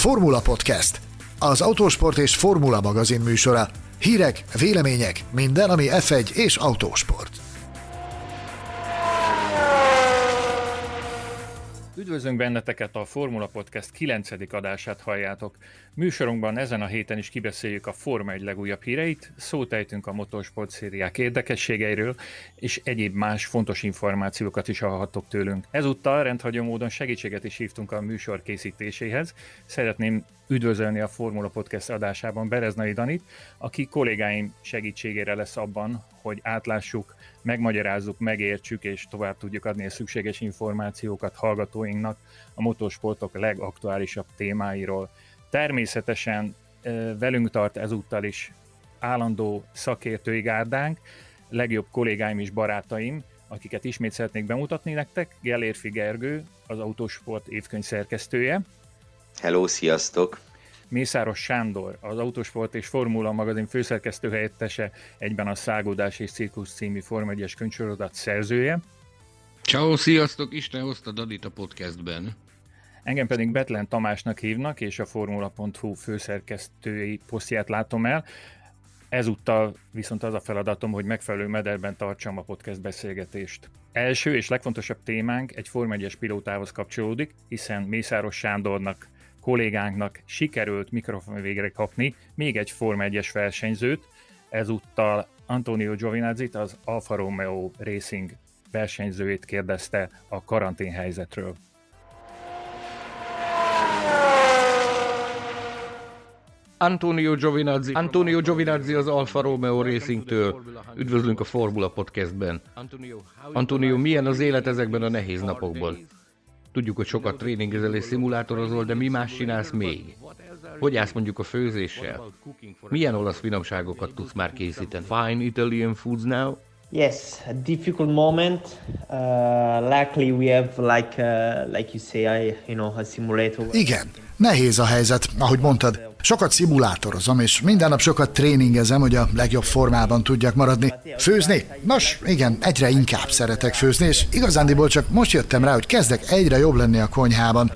Formula Podcast, az autósport és formula magazin műsora. Hírek, vélemények, minden, ami F1 és autósport. Üdvözlünk benneteket a Formula Podcast 9. adását halljátok. Műsorunkban ezen a héten is kibeszéljük a Forma 1 legújabb híreit, szót ejtünk a motorsport szériák érdekességeiről, és egyéb más fontos információkat is hallhattok tőlünk. Ezúttal rendhagyó módon segítséget is hívtunk a műsor készítéséhez. Szeretném üdvözölni a Formula Podcast adásában Bereznai Danit, aki kollégáim segítségére lesz abban, hogy átlássuk, megmagyarázzuk, megértsük és tovább tudjuk adni a szükséges információkat hallgatóinknak a motorsportok legaktuálisabb témáiról. Természetesen velünk tart ezúttal is állandó szakértői gárdánk, legjobb kollégáim és barátaim, akiket ismét szeretnék bemutatni nektek. Gellérfi Gergő, az Autosport évkönyv szerkesztője. Hello, sziasztok! Mészáros Sándor, az Autosport és Formula magazin főszerkesztő helyettese, egyben a Szágódás és Cirkusz című Forma 1 könyvsorozat szerzője. Ciao, sziasztok! Isten hozta Dadit a podcastben. Engem pedig Betlen Tamásnak hívnak, és a Formula.hu főszerkesztői posztját látom el. Ezúttal viszont az a feladatom, hogy megfelelő mederben tartsam a podcast beszélgetést. Első és legfontosabb témánk egy Forma 1 pilótához kapcsolódik, hiszen Mészáros Sándornak kollégánknak sikerült mikrofon végre kapni még egy Forma 1-es versenyzőt, ezúttal Antonio Giovinazzi az Alfa Romeo Racing versenyzőjét kérdezte a karantén helyzetről. Antonio Giovinazzi. Antonio Giovinazzi az Alfa Romeo Racing-től. Üdvözlünk a Formula Podcastben. Antonio, milyen az élet ezekben a nehéz napokban? Tudjuk, hogy sokat tréningezel és szimulátorozol, de mi más csinálsz még? Hogy állsz mondjuk a főzéssel? Milyen olasz finomságokat tudsz már készíteni? Fine Italian foods now? Yes, a difficult moment. Uh, luckily we have like uh, like you say, I, you know, a simulator. Igen, nehéz a helyzet, ahogy mondtad. Sokat szimulátorozom, és minden nap sokat tréningezem, hogy a legjobb formában tudjak maradni. Főzni? Nos, igen, egyre inkább szeretek főzni, és igazándiból csak most jöttem rá, hogy kezdek egyre jobb lenni a konyhában.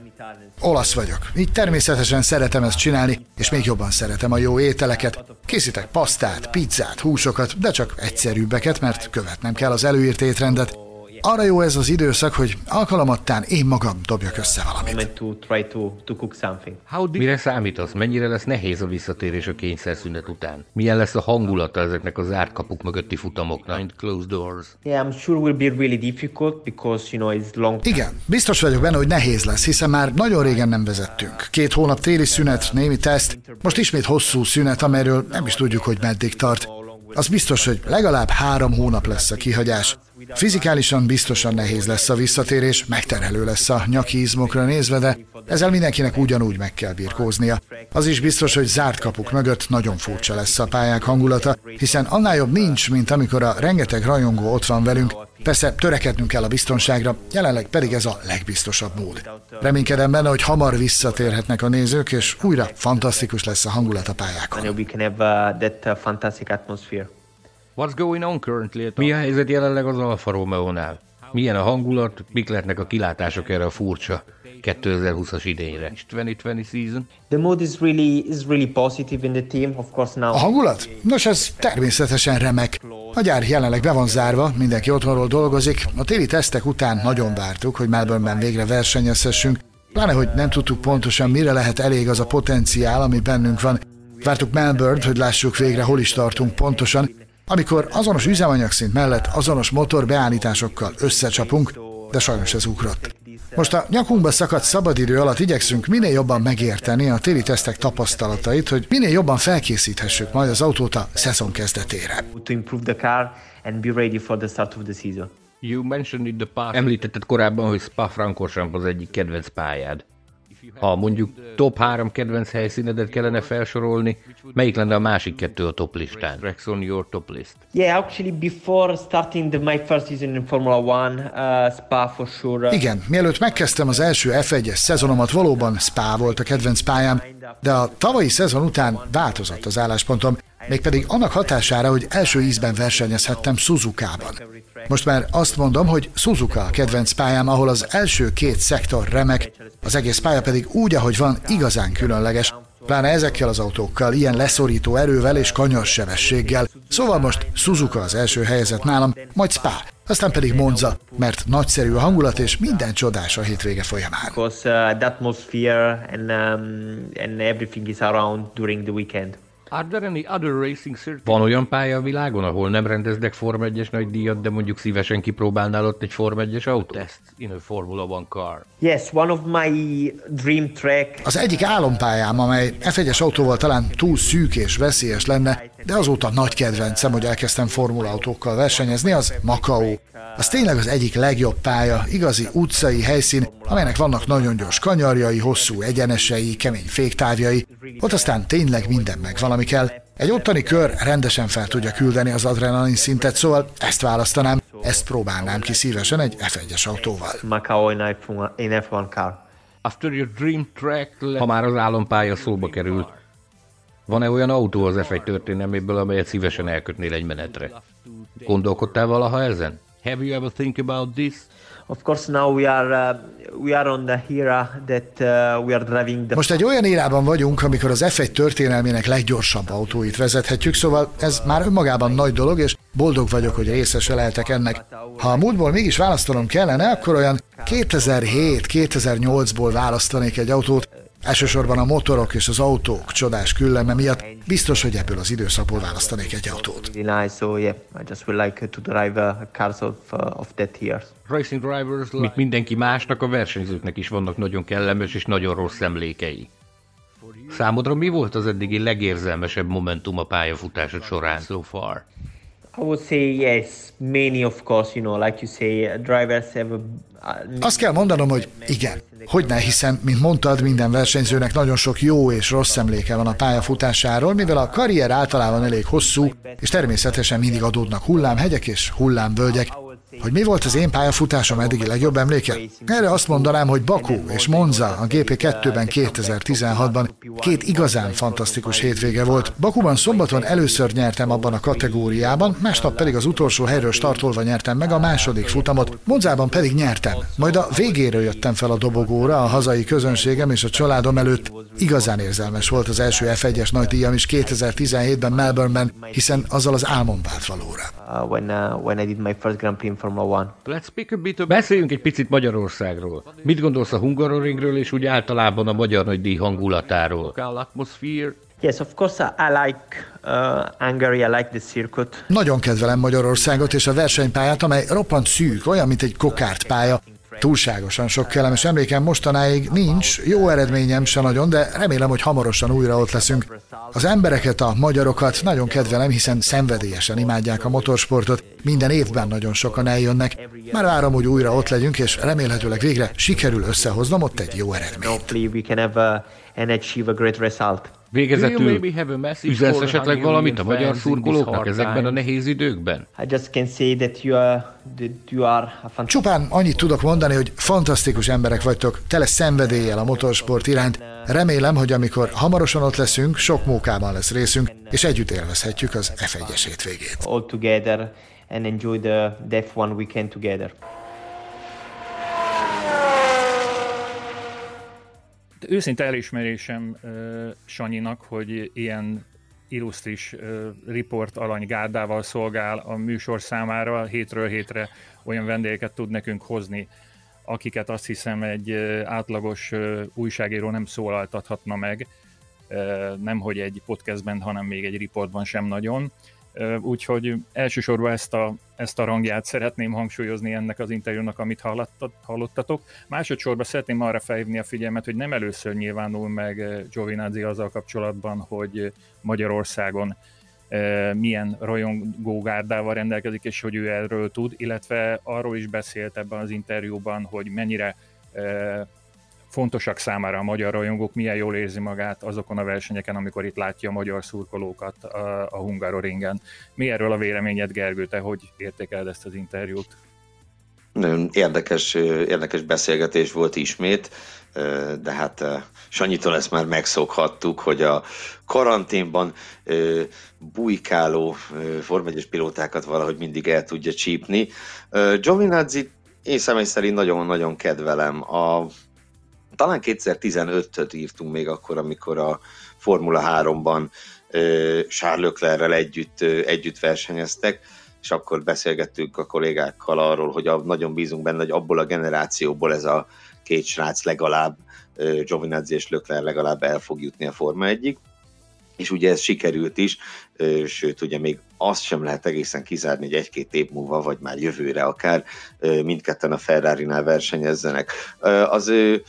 Olasz vagyok, így természetesen szeretem ezt csinálni, és még jobban szeretem a jó ételeket. Készítek pasztát, pizzát, húsokat, de csak egyszerűbbeket, mert követnem kell az előírt étrendet. Arra jó ez az időszak, hogy alkalomattán én magam dobjak össze valamit. Mire számítasz? Mennyire lesz nehéz a visszatérés a kényszerszünet után? Milyen lesz a hangulata ezeknek a zárt kapuk mögötti futamoknak? Behind closed doors. Yeah, I'm sure will be really difficult because you know it's long. Igen, biztos vagyok benne, hogy nehéz lesz, hiszen már nagyon régen nem vezettünk. Két hónap téli szünet, némi teszt, most ismét hosszú szünet, amelyről nem is tudjuk, hogy meddig tart. Az biztos, hogy legalább három hónap lesz a kihagyás. Fizikálisan biztosan nehéz lesz a visszatérés, megterhelő lesz a nyaki izmokra nézve, de ezzel mindenkinek ugyanúgy meg kell birkóznia. Az is biztos, hogy zárt kapuk mögött nagyon furcsa lesz a pályák hangulata, hiszen annál jobb nincs, mint amikor a rengeteg rajongó ott van velünk. Persze törekednünk kell a biztonságra, jelenleg pedig ez a legbiztosabb mód. Reménykedem benne, hogy hamar visszatérhetnek a nézők, és újra fantasztikus lesz a hangulat a pályákon. What's going on currently? Mi a helyzet jelenleg az Alfa Romeo-nál? Milyen a hangulat, mik lehetnek a kilátások erre a furcsa 2020-as idényre? 2020 season? The mood is really is really positive in the team. Of course now. A hangulat? Nos, ez természetesen remek. A gyár jelenleg be van zárva, mindenki otthonról dolgozik. A téli tesztek után nagyon vártuk, hogy Melbourneben végre versenyezhessünk. Pláne, hogy nem tudtuk pontosan, mire lehet elég az a potenciál, ami bennünk van. Vártuk Melbourne-t, hogy lássuk végre, hol is tartunk pontosan, amikor azonos üzemanyagszint mellett azonos motor beállításokkal összecsapunk, de sajnos ez ugrott. Most a nyakunkba szakadt szabadidő alatt igyekszünk minél jobban megérteni a téli tesztek tapasztalatait, hogy minél jobban felkészíthessük majd az autót a szezon kezdetére. Említetted korábban, hogy Spa-Francorchamps az egyik kedvenc pályád. Ha mondjuk top három kedvenc helyszínedet kellene felsorolni, melyik lenne a másik kettő a top listán? Rex on your top list. Yeah, actually before starting the, my first season in Formula One, uh, Spa for sure. Uh, Igen, mielőtt megkezdtem az első F1-es szezonomat, valóban Spa volt a kedvenc pályám, de a tavalyi szezon után változott az álláspontom, mégpedig annak hatására, hogy első ízben versenyezhettem Suzuka-ban. Most már azt mondom, hogy Suzuka a kedvenc pályám, ahol az első két szektor remek, az egész pálya pedig úgy, ahogy van, igazán különleges, pláne ezekkel az autókkal, ilyen leszorító erővel és sebességgel. Szóval most Suzuka az első helyzet nálam, majd Spa, aztán pedig Monza, mert nagyszerű a hangulat és minden csodás a hétvége folyamán. Because uh, the atmosphere and, um, and everything is around during the weekend. Van olyan pálya a világon, ahol nem rendeznek Form 1-es nagy díjat, de mondjuk szívesen kipróbálnál ott egy Form 1-es autót? in a Formula One car. Yes, one of my dream track. Az egyik álompályám, amely F1-es autóval talán túl szűk és veszélyes lenne, de azóta nagy kedvencem, hogy elkezdtem formula autókkal versenyezni, az Macau. Az tényleg az egyik legjobb pálya, igazi utcai helyszín, amelynek vannak nagyon gyors kanyarjai, hosszú egyenesei, kemény féktávjai. Ott aztán tényleg minden meg valami kell. Egy ottani kör rendesen fel tudja küldeni az adrenalin szintet, szóval ezt választanám, ezt próbálnám ki szívesen egy F1-es autóval. Macau in F1 car. After your dream track, ha már az álompálya szóba került, van-e olyan autó az F1 történelméből, amelyet szívesen elkötnél egy menetre? Gondolkodtál valaha ezen? Have you ever think about this? Of course now we are uh, we are on the era that uh, we are driving the Most egy olyan érában vagyunk, amikor az F1 történelmének leggyorsabb autóit vezethetjük, szóval ez már önmagában nagy dolog, és boldog vagyok, hogy részese lehetek ennek. Ha a múltból mégis választanom kellene, akkor olyan 2007-2008-ból választanék egy autót, Elsősorban a motorok és az autók csodás külleme miatt biztos, hogy ebből az időszakból választanék egy autót. Mint mindenki másnak, a versenyzőknek is vannak nagyon kellemes és nagyon rossz emlékei. Számodra mi volt az eddigi legérzelmesebb momentum a pályafutásod során so far? I would say yes, many of course, you know, like you say, drivers have a azt kell mondanom, hogy igen. Hogy ne, hiszen, mint mondtad, minden versenyzőnek nagyon sok jó és rossz emléke van a pályafutásáról, mivel a karrier általában elég hosszú, és természetesen mindig adódnak hullámhegyek és hullámvölgyek, hogy mi volt az én pályafutásom eddigi legjobb emléke? Erre azt mondanám, hogy Baku és Monza a GP2-ben 2016-ban két igazán fantasztikus hétvége volt. Bakuban szombaton először nyertem abban a kategóriában, másnap pedig az utolsó helyről startolva nyertem meg a második futamot, Monzában pedig nyertem. Majd a végéről jöttem fel a dobogóra, a hazai közönségem és a családom előtt. Igazán érzelmes volt az első F1-es nagy díjam is 2017-ben Melbourneben, hiszen azzal az álmom vált valóra. Uh, when, uh, when I did my first Grand Prix Formula One. Let's speak a bit Beszéljünk egy picit Magyarországról. Mit gondolsz a Hungaroringről és úgy általában a magyar nagydíj hangulatáról? Yes, of course I like uh, Hungary, I like the circuit. Nagyon kedvelem Magyarországot és a versenypályát, amely roppant szűk, olyan, mint egy kokártpálya. Túlságosan sok kellemes emlékem mostanáig nincs, jó eredményem se nagyon, de remélem, hogy hamarosan újra ott leszünk. Az embereket, a magyarokat nagyon kedvelem, hiszen szenvedélyesen imádják a motorsportot, minden évben nagyon sokan eljönnek. Már várom, hogy újra ott legyünk, és remélhetőleg végre sikerül összehoznom ott egy jó eredményt. Végezetül üzensz esetleg valamit a magyar szurkolóknak ezekben a nehéz időkben? Csupán annyit tudok mondani, hogy fantasztikus emberek vagytok, tele szenvedéllyel a motorsport iránt. Remélem, hogy amikor hamarosan ott leszünk, sok mókában lesz részünk, és együtt élvezhetjük az F1-es hétvégét. All together and enjoy the F1 weekend together. Őszinte elismerésem uh, Sanyinak, hogy ilyen illusztris uh, riport alany gárdával szolgál a műsor számára, hétről hétre olyan vendégeket tud nekünk hozni, akiket azt hiszem egy uh, átlagos uh, újságíró nem szólaltathatna meg, uh, nem hogy egy podcastben, hanem még egy riportban sem nagyon. Úgyhogy elsősorban ezt a, ezt a rangját szeretném hangsúlyozni ennek az interjúnak, amit hallottatok. Másodszorban szeretném arra felhívni a figyelmet, hogy nem először nyilvánul meg Giovinazzi azzal kapcsolatban, hogy Magyarországon milyen rajongógárdával rendelkezik, és hogy ő erről tud, illetve arról is beszélt ebben az interjúban, hogy mennyire fontosak számára a magyar rajongók, milyen jól érzi magát azokon a versenyeken, amikor itt látja a magyar szurkolókat a, a Hungaroringen. Mi erről a véleményed, Gergő, te hogy értékeled ezt az interjút? Érdekes, érdekes beszélgetés volt ismét, de hát Sanyitól ezt már megszokhattuk, hogy a karanténban bujkáló Form 1 pilótákat valahogy mindig el tudja csípni. Giovinazzi én személy szerint nagyon-nagyon kedvelem. A, talán 2015-öt írtunk még akkor, amikor a Formula 3-ban Charles Leclerrel együtt, együtt versenyeztek, és akkor beszélgettünk a kollégákkal arról, hogy nagyon bízunk benne, hogy abból a generációból ez a két srác legalább, Giovinazzi és Leclerc legalább el fog jutni a Forma 1 és ugye ez sikerült is, sőt ugye még azt sem lehet egészen kizárni, hogy egy-két év múlva, vagy már jövőre akár mindketten a Ferrari-nál versenyezzenek. Az ő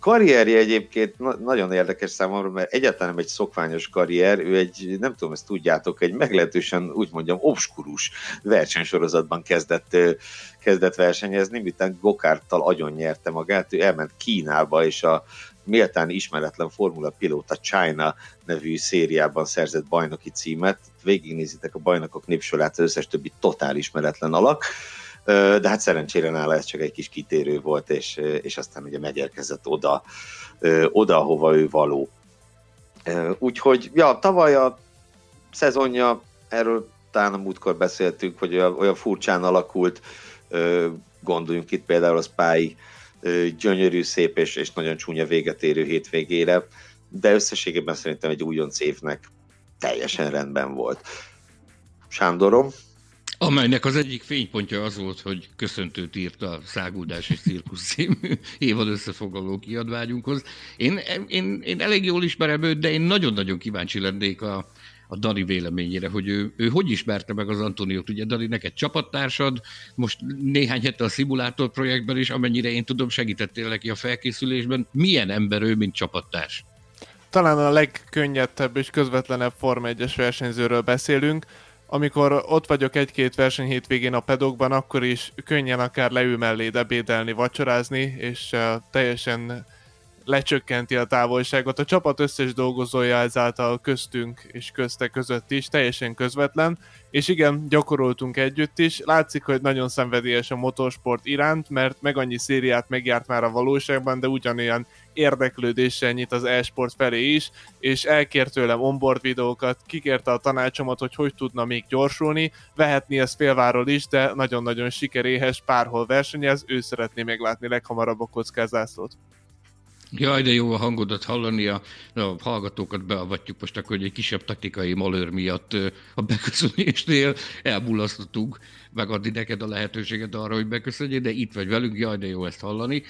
karrierje egyébként na- nagyon érdekes számomra, mert egyáltalán nem egy szokványos karrier, ő egy, nem tudom, ezt tudjátok, egy meglehetősen, úgy mondjam, obskurus versenysorozatban kezdett, kezdett versenyezni, miután Gokárttal agyon nyerte magát, ő elment Kínába, és a méltán ismeretlen Formula Pilóta China nevű szériában szerzett bajnoki címet. Végignézitek a bajnokok népsorát, az összes többi totál ismeretlen alak de hát szerencsére nála ez csak egy kis kitérő volt, és, és aztán ugye megérkezett oda, oda, hova ő való. Úgyhogy, ja, tavaly a szezonja, erről talán a múltkor beszéltünk, hogy olyan, olyan furcsán alakult, gondoljunk itt például a Spy gyönyörű, szép és, és nagyon csúnya véget érő hétvégére, de összességében szerintem egy újonc évnek teljesen rendben volt. Sándorom, Amelynek az egyik fénypontja az volt, hogy köszöntőt írt a Száguldás és Cirkusz című évad összefoglaló kiadványunkhoz. Én, én, én elég jól ismerem őt, de én nagyon-nagyon kíváncsi lennék a, a Dani véleményére, hogy ő, ő hogy ismerte meg az Antoniót. Ugye Dani, neked csapattársad, most néhány hete a szimulátor projektben is, amennyire én tudom, segítettél neki a felkészülésben. Milyen ember ő, mint csapattárs? Talán a legkönnyedebb és közvetlenebb Forma 1-es versenyzőről beszélünk, amikor ott vagyok egy-két verseny hétvégén a pedokban, akkor is könnyen akár leül mellé ebédelni, vacsorázni, és teljesen lecsökkenti a távolságot. A csapat összes dolgozója ezáltal köztünk és közte között is, teljesen közvetlen, és igen, gyakoroltunk együtt is. Látszik, hogy nagyon szenvedélyes a motorsport iránt, mert meg annyi szériát megjárt már a valóságban, de ugyanolyan érdeklődéssel nyit az e-sport felé is, és elkért tőlem onboard videókat, kikérte a tanácsomat, hogy hogy tudna még gyorsulni, vehetni ezt félváról is, de nagyon-nagyon sikeréhes, párhol versenyez, ő szeretné meglátni leghamarabb a kockázászlót. Jaj, de jó a hangodat hallani, a, a hallgatókat beavatjuk most akkor, hogy egy kisebb taktikai malőr miatt a beköszönésnél elmulasztottunk megadni neked a lehetőséget arra, hogy beköszönjél, de itt vagy velünk, jaj, de jó ezt hallani.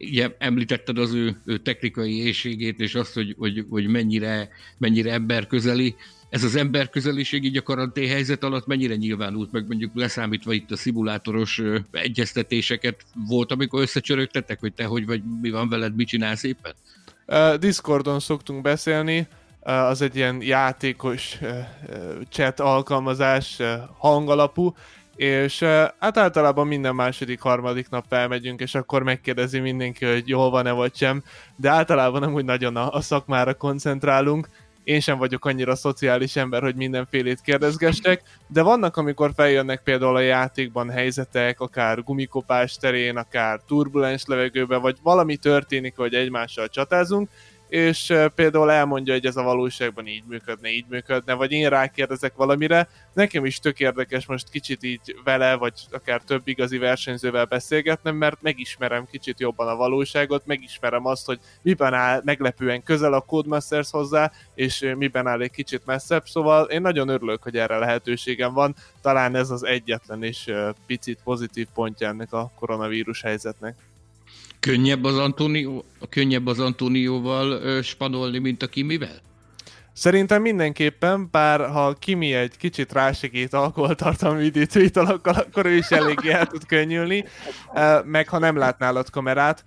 Ugye említetted az ő, ő technikai éjségét, és azt, hogy, hogy, hogy mennyire, mennyire ember közeli. Ez az emberközeliség így a karantén helyzet alatt mennyire nyilvánult meg, mondjuk leszámítva itt a szimulátoros egyeztetéseket? Volt, amikor összecsörögtetek, hogy te hogy vagy, mi van veled, mit csinálsz éppen? Uh, Discordon szoktunk beszélni, az egy ilyen játékos chat alkalmazás, hangalapú, és hát általában minden második, harmadik nap felmegyünk, és akkor megkérdezi mindenki, hogy jól van-e vagy sem, de általában nem úgy nagyon a, a szakmára koncentrálunk, én sem vagyok annyira szociális ember, hogy mindenfélét kérdezgestek, de vannak, amikor feljönnek például a játékban helyzetek, akár gumikopás terén, akár turbulens levegőben, vagy valami történik, hogy egymással csatázunk, és például elmondja, hogy ez a valóságban így működne, így működne, vagy én rákérdezek valamire. Nekem is tök érdekes most kicsit így vele, vagy akár több igazi versenyzővel beszélgetnem, mert megismerem kicsit jobban a valóságot, megismerem azt, hogy miben áll meglepően közel a Codemasters hozzá, és miben áll egy kicsit messzebb, szóval én nagyon örülök, hogy erre lehetőségem van. Talán ez az egyetlen és picit pozitív pontja ennek a koronavírus helyzetnek. Könnyebb az, Antonio, könnyebb az Antonióval spanolni, mint a Kimivel? Szerintem mindenképpen, bár ha Kimi egy kicsit rásegít alkoholtartalmi üdítő italokkal, akkor ő is eléggé el tud könnyülni, meg ha nem lát nálad kamerát,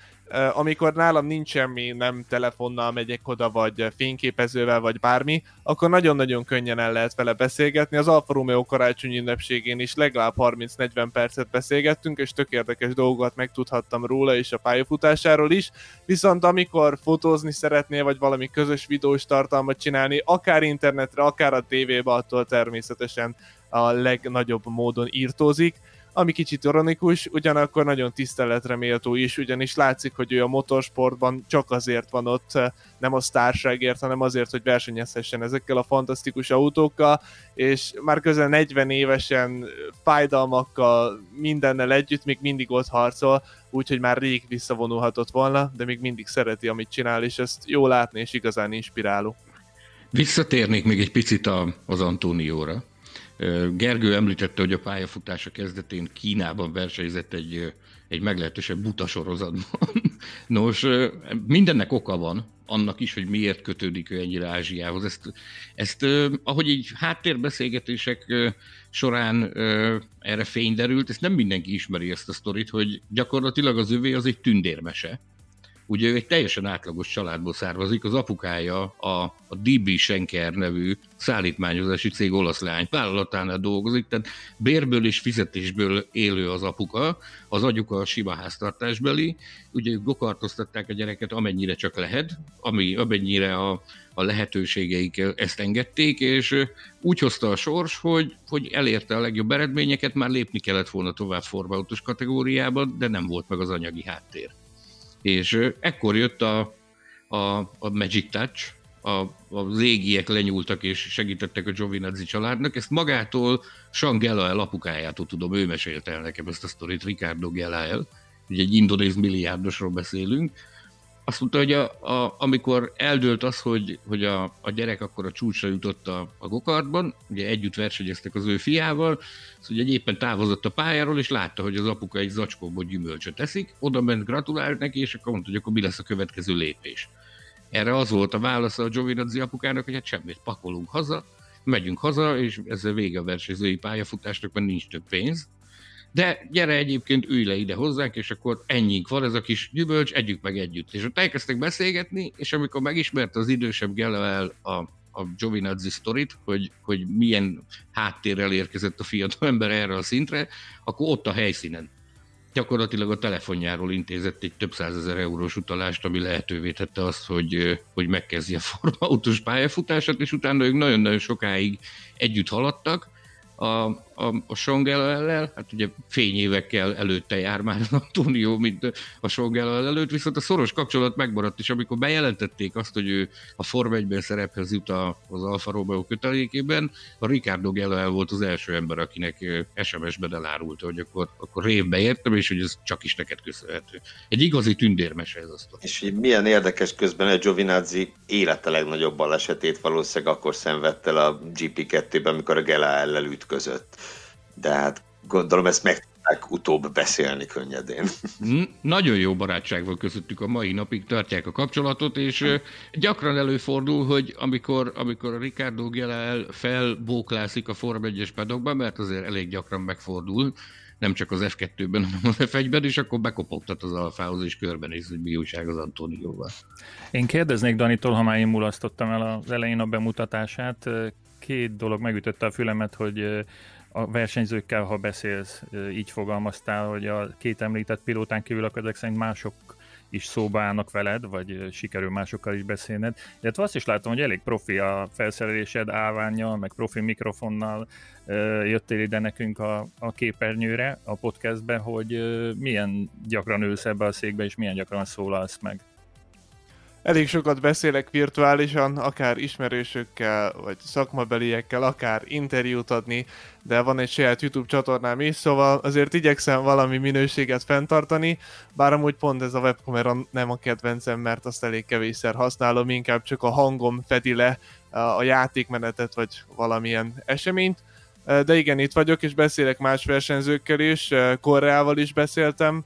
amikor nálam nincs semmi, nem telefonnal megyek oda, vagy fényképezővel, vagy bármi, akkor nagyon-nagyon könnyen el lehet vele beszélgetni. Az Alfa Romeo karácsonyi ünnepségén is legalább 30-40 percet beszélgettünk, és tök érdekes dolgokat megtudhattam róla és a pályafutásáról is. Viszont amikor fotózni szeretnél, vagy valami közös videós tartalmat csinálni, akár internetre, akár a tévébe, attól természetesen a legnagyobb módon írtózik ami kicsit ironikus, ugyanakkor nagyon tiszteletre méltó is, ugyanis látszik, hogy ő a motorsportban csak azért van ott, nem a sztárságért, hanem azért, hogy versenyezhessen ezekkel a fantasztikus autókkal, és már közel 40 évesen fájdalmakkal, mindennel együtt még mindig ott harcol, úgyhogy már rég visszavonulhatott volna, de még mindig szereti, amit csinál, és ezt jó látni, és igazán inspiráló. Visszatérnék még egy picit az Antónióra. Gergő említette, hogy a pályafutása kezdetén Kínában versenyzett egy, egy meglehetősen buta sorozatban. Nos, mindennek oka van, annak is, hogy miért kötődik ő ennyire Ázsiához. Ezt, ezt ahogy így háttérbeszélgetések során erre fény derült, ezt nem mindenki ismeri ezt a sztorit, hogy gyakorlatilag az övé az egy tündérmese, Ugye ő egy teljesen átlagos családból származik, az apukája a, a DB Schenker nevű szállítmányozási cég olasz lány vállalatánál dolgozik, tehát bérből és fizetésből élő az apuka, az agyuka a sima háztartásbeli, ugye gokartoztatták a gyereket amennyire csak lehet, ami, amennyire a, a lehetőségeik ezt engedték, és úgy hozta a sors, hogy, hogy elérte a legjobb eredményeket, már lépni kellett volna tovább formautós kategóriában, de nem volt meg az anyagi háttér. És ekkor jött a, a, a Magic Touch, a, az égiek lenyúltak és segítettek a Giovinazzi családnak. Ezt magától Sean Gelael apukájától tudom, ő mesélte el nekem ezt a sztorit, Ricardo Gelael, ugye egy indonéz milliárdosról beszélünk, azt mondta, hogy a, a, amikor eldőlt az, hogy, hogy a, a gyerek akkor a csúcsra jutott a, a gokartban, ugye együtt versenyeztek az ő fiával, az ugye éppen távozott a pályáról, és látta, hogy az apuka egy zacskóból gyümölcsöt eszik, oda ment, gratulált neki, és akkor mondta, hogy akkor mi lesz a következő lépés. Erre az volt a válasz a Giovinazzi apukának, hogy hát semmit, pakolunk haza, megyünk haza, és ezzel vége a versenyzői pályafutásnak, mert nincs több pénz, de gyere egyébként, ülj le ide hozzánk, és akkor ennyink van, ez a kis gyümölcs, együk meg együtt. És ott elkezdtek beszélgetni, és amikor megismerte az idősebb Gelevel a, a Giovinazzi sztorit, hogy, hogy milyen háttérrel érkezett a fiatal ember erre a szintre, akkor ott a helyszínen gyakorlatilag a telefonjáról intézett egy több százezer eurós utalást, ami lehetővé tette azt, hogy, hogy megkezdje a formautós pályafutását, és utána ők nagyon-nagyon sokáig együtt haladtak, a, a, a Songel hát ugye fényévekkel előtte jár már Antonio, mint a Songel előtt, viszont a szoros kapcsolat megmaradt, és amikor bejelentették azt, hogy ő a Form 1 szerephez jut az Alfa Romeo kötelékében, a Ricardo Gellel volt az első ember, akinek SMS-ben elárulta, hogy akkor, akkor révbe értem, és hogy ez csak is neked köszönhető. Egy igazi tündérmese ez azt. És milyen érdekes közben, hogy Giovinazzi élete legnagyobb balesetét valószínűleg akkor szenvedte a GP2-ben, amikor a Gela ellen ütközött de hát gondolom ezt meg tudták utóbb beszélni könnyedén. Nagyon jó barátság van közöttük a mai napig, tartják a kapcsolatot, és gyakran előfordul, hogy amikor, amikor a Ricardo Gelel felbóklászik a Form 1-es pedokban, mert azért elég gyakran megfordul, nem csak az F2-ben, hanem az F1-ben, és akkor bekopogtat az alfához, és körbenéz, hogy mi újság az Antónióval. Én kérdeznék Danitól, ha már én mulasztottam el az elején a bemutatását, két dolog megütötte a fülemet, hogy a versenyzőkkel, ha beszélsz, így fogalmaztál, hogy a két említett pilótán kívül akkor ezek szerint mások is szóba állnak veled, vagy sikerül másokkal is beszélned. Illetve azt is látom, hogy elég profi a felszerelésed állványjal, meg profi mikrofonnal jöttél ide nekünk a, a képernyőre, a podcastbe, hogy milyen gyakran ülsz ebbe a székbe, és milyen gyakran szólalsz meg. Elég sokat beszélek virtuálisan, akár ismerősökkel, vagy szakmabeliekkel, akár interjút adni, de van egy saját YouTube csatornám is, szóval azért igyekszem valami minőséget fenntartani, bár amúgy pont ez a webkamera nem a kedvencem, mert azt elég kevésszer használom, inkább csak a hangom fedi le a játékmenetet, vagy valamilyen eseményt. De igen, itt vagyok, és beszélek más versenyzőkkel is, Koreával is beszéltem,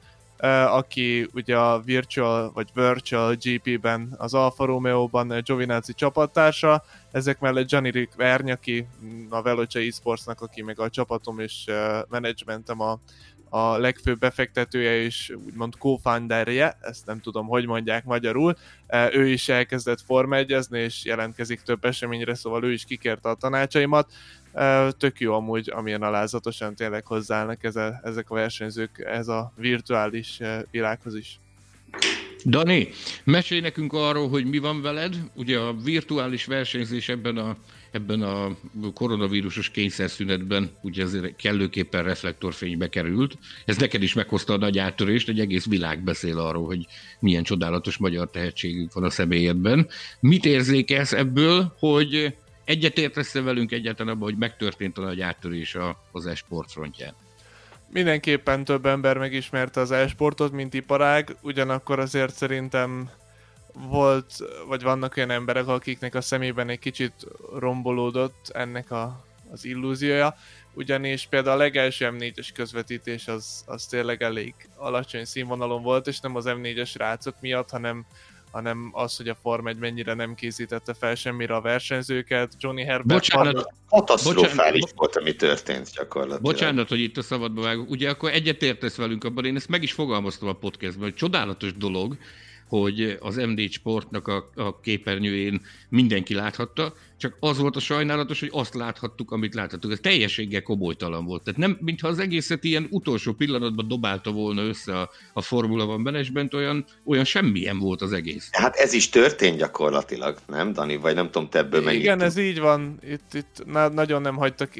aki ugye a Virtual vagy Virtual GP-ben az Alfa Romeo-ban Giovinazzi csapattársa, ezek mellett Gianni Rick Vernyaki, a Veloce Esportsnak, aki meg a csapatom és menedzsmentem a, a legfőbb befektetője és úgymond co-founderje, ezt nem tudom, hogy mondják magyarul, ő is elkezdett forma és jelentkezik több eseményre, szóval ő is kikérte a tanácsaimat, tök jó amúgy, amilyen alázatosan tényleg hozzáállnak ez a, ezek a versenyzők ez a virtuális világhoz is. Dani, mesélj nekünk arról, hogy mi van veled. Ugye a virtuális versenyzés ebben a, ebben a koronavírusos kényszerszünetben ugye azért kellőképpen reflektorfénybe került. Ez neked is meghozta a nagy áttörést, egy egész világ beszél arról, hogy milyen csodálatos magyar tehetségünk van a személyedben. Mit érzékelsz ebből, hogy egyetértesz velünk egyáltalán abban, hogy megtörtént a nagy áttörés az e-sport frontján? mindenképpen több ember megismerte az e-sportot, mint iparág, ugyanakkor azért szerintem volt, vagy vannak olyan emberek, akiknek a szemében egy kicsit rombolódott ennek a, az illúziója, ugyanis például a legelső M4-es közvetítés az, az tényleg elég alacsony színvonalon volt, és nem az M4-es rácok miatt, hanem hanem az, hogy a Form 1 mennyire nem készítette fel semmire a versenyzőket. Johnny Herbert... Bocsánat, katasztrofális bocsánat, volt, ami történt gyakorlatilag. Bocsánat, hogy itt a szabadba vágok. Ugye akkor egyetértesz velünk abban, én ezt meg is fogalmaztam a podcastban, hogy csodálatos dolog, hogy az MD Sportnak a, a képernyőjén mindenki láthatta, csak az volt a sajnálatos, hogy azt láthattuk, amit láthattuk. Ez teljességgel komolytalan volt. Tehát nem, mintha az egészet ilyen utolsó pillanatban dobálta volna össze a, a Formula van menedzsment, olyan, olyan semmilyen volt az egész. Hát ez is történt gyakorlatilag, nem, Dani? Vagy nem tudom, te ebből mennyit Igen, ez így van. Itt, itt nagyon nem hagytak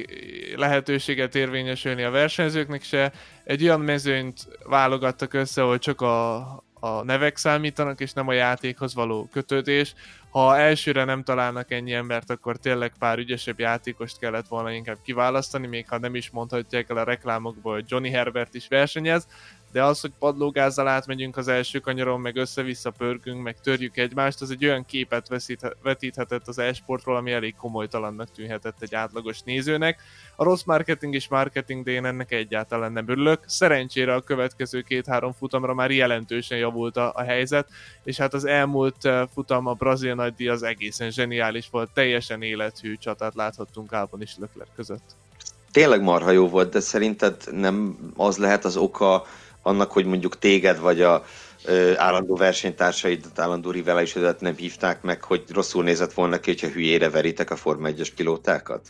lehetőséget érvényesülni a versenyzőknek se. Egy olyan mezőnyt válogattak össze, hogy csak a, a nevek számítanak, és nem a játékhoz való kötődés. Ha elsőre nem találnak ennyi embert, akkor tényleg pár ügyesebb játékost kellett volna inkább kiválasztani, még ha nem is mondhatják el a reklámokból, hogy Johnny Herbert is versenyez, de az, hogy padlógázzal átmegyünk az első kanyaron, meg össze-vissza pörgünk, meg törjük egymást, az egy olyan képet veszít, vetíthetett az e-sportról, ami elég komolytalannak tűnhetett egy átlagos nézőnek. A rossz marketing és marketing, de én ennek egyáltalán nem örülök. Szerencsére a következő két-három futamra már jelentősen javult a, a helyzet, és hát az elmúlt futam a brazil nagydíj az egészen zseniális volt, teljesen élethű csatát láthattunk Albon és Lökler között. Tényleg marha jó volt, de szerinted nem az lehet az oka, annak, hogy mondjuk téged vagy a ö, állandó versenytársaidat, állandó riválisodat nem hívták meg, hogy rosszul nézett volna ki, hogyha hülyére veritek a Forma 1-es pilótákat?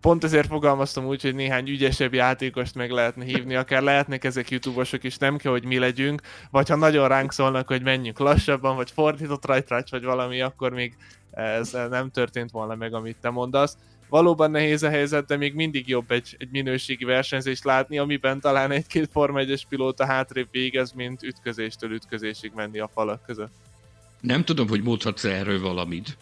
Pont ezért fogalmaztam úgy, hogy néhány ügyesebb játékost meg lehetne hívni, akár lehetnek ezek youtubosok is, nem kell, hogy mi legyünk, vagy ha nagyon ránk szólnak, hogy menjünk lassabban, vagy fordított rajtrács, vagy valami, akkor még ez nem történt volna meg, amit te mondasz valóban nehéz a helyzet, de még mindig jobb egy, egy minőségi versenyzést látni, amiben talán egy-két Forma 1 pilóta hátrébb végez, mint ütközéstől ütközésig menni a falak között. Nem tudom, hogy mondhatsz erről valamit,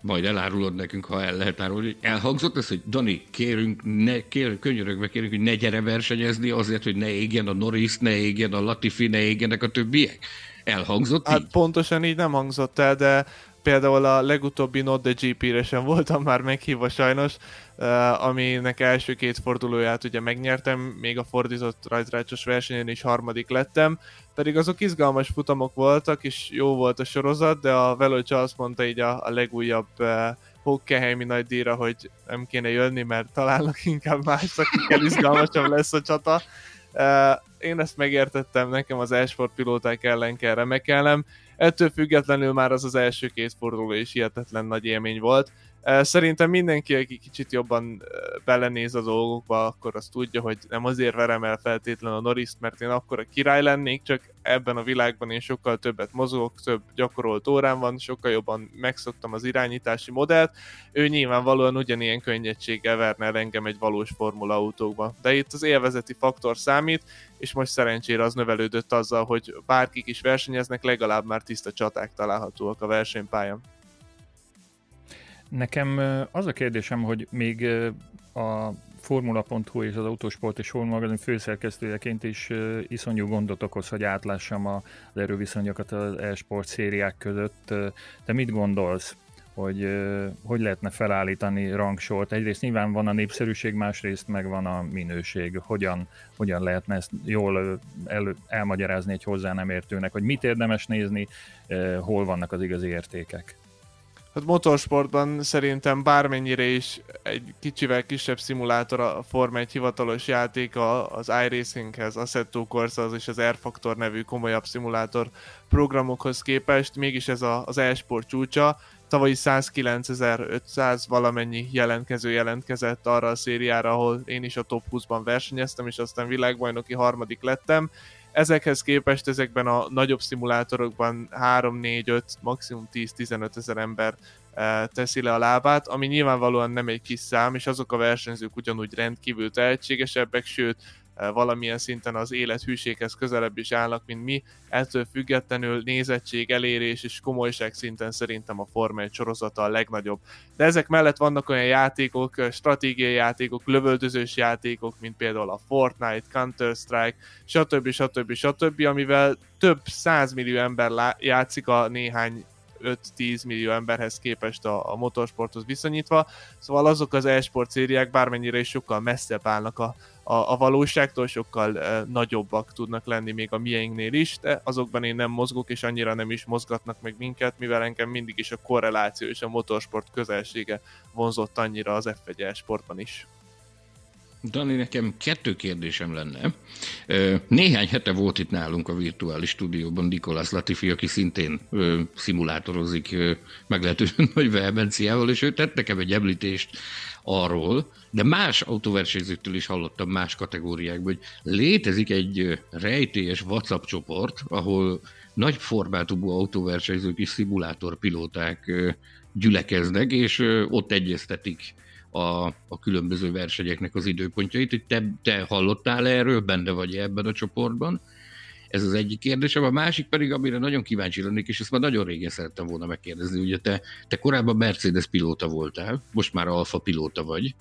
majd elárulod nekünk, ha el lehet árulni. Elhangzott ez, hogy Dani, kérünk, ne, kér, könyörögve kérünk, hogy ne gyere versenyezni azért, hogy ne égjen a Norris, ne égjen a Latifi, ne égjenek a többiek? Elhangzott Hát így? pontosan így nem hangzott el, de például a legutóbbi Not the GP-re sem voltam már meghívva sajnos, uh, aminek első két fordulóját ugye megnyertem, még a fordított rajtrácsos versenyen is harmadik lettem, pedig azok izgalmas futamok voltak, és jó volt a sorozat, de a Veloce azt mondta így a, a legújabb uh, Hockenheimi nagy díjra, hogy nem kéne jönni, mert találnak inkább más, akikkel izgalmasabb lesz a csata. Uh, én ezt megértettem, nekem az e pilóták ellen kell remekelnem, ettől függetlenül már az az első két forduló is hihetetlen nagy élmény volt. Szerintem mindenki, aki kicsit jobban belenéz a dolgokba, akkor azt tudja, hogy nem azért verem el feltétlenül a norris mert én akkor a király lennék, csak ebben a világban én sokkal többet mozogok, több gyakorolt órán van, sokkal jobban megszoktam az irányítási modellt. Ő nyilvánvalóan ugyanilyen könnyedséggel verne el engem egy valós formula autókba. De itt az élvezeti faktor számít, és most szerencsére az növelődött azzal, hogy bárkik is versenyeznek, legalább már tiszta csaták találhatóak a versenypályán. Nekem az a kérdésem, hogy még a Formula.hu és az Autosport és Formula magazin főszerkesztőjeként is iszonyú gondot okoz, hogy átlássam az erőviszonyokat az e-sport szériák között. Te mit gondolsz? hogy hogy lehetne felállítani rangsort. Egyrészt nyilván van a népszerűség, másrészt meg van a minőség. Hogyan, hogyan lehetne ezt jól el, elmagyarázni egy hozzá nem értőnek, hogy mit érdemes nézni, hol vannak az igazi értékek. Hát motorsportban szerintem bármennyire is egy kicsivel kisebb szimulátor a Forma egy hivatalos játék az iRacinghez, Assetto Corsa és az Air Factor nevű komolyabb szimulátor programokhoz képest, mégis ez a, az e-sport csúcsa. Tavalyi 109.500 valamennyi jelentkező jelentkezett arra a szériára, ahol én is a top 20-ban versenyeztem, és aztán világbajnoki harmadik lettem ezekhez képest ezekben a nagyobb szimulátorokban 3, 4, 5, maximum 10-15 ezer ember teszi le a lábát, ami nyilvánvalóan nem egy kis szám, és azok a versenyzők ugyanúgy rendkívül tehetségesebbek, sőt, valamilyen szinten az élethűséghez közelebb is állnak, mint mi. Ettől függetlenül nézettség, elérés és komolyság szinten szerintem a Forma 1 sorozata a legnagyobb. De ezek mellett vannak olyan játékok, stratégiai játékok, lövöldözős játékok, mint például a Fortnite, Counter-Strike, stb. stb. stb. amivel több százmillió ember játszik a néhány 5-10 millió emberhez képest a, a motorsporthoz viszonyítva, szóval azok az e-sport szériák bármennyire is sokkal messzebb állnak a, a, a valóságtól, sokkal e, nagyobbak tudnak lenni még a mieinknél is, de azokban én nem mozgok, és annyira nem is mozgatnak meg minket, mivel engem mindig is a korreláció és a motorsport közelsége vonzott annyira az F1 e-sportban is. Dani, nekem kettő kérdésem lenne. Néhány hete volt itt nálunk a virtuális stúdióban Nikolász Latifi, aki szintén ö, szimulátorozik ö, meglehetősen nagy vehemenciával, és ő tett nekem egy említést arról, de más autóversenyzőktől is hallottam más kategóriákban, hogy létezik egy rejtélyes WhatsApp csoport, ahol nagy formátumú autóversenyzők és szimulátorpilóták gyülekeznek, és ott egyeztetik a, a különböző versenyeknek az időpontjait, hogy te, te hallottál erről, benne vagy ebben a csoportban. Ez az egyik kérdésem. A másik pedig, amire nagyon kíváncsi lennék, és ezt már nagyon régen szerettem volna megkérdezni, ugye te, te korábban Mercedes pilóta voltál, most már Alfa pilóta vagy.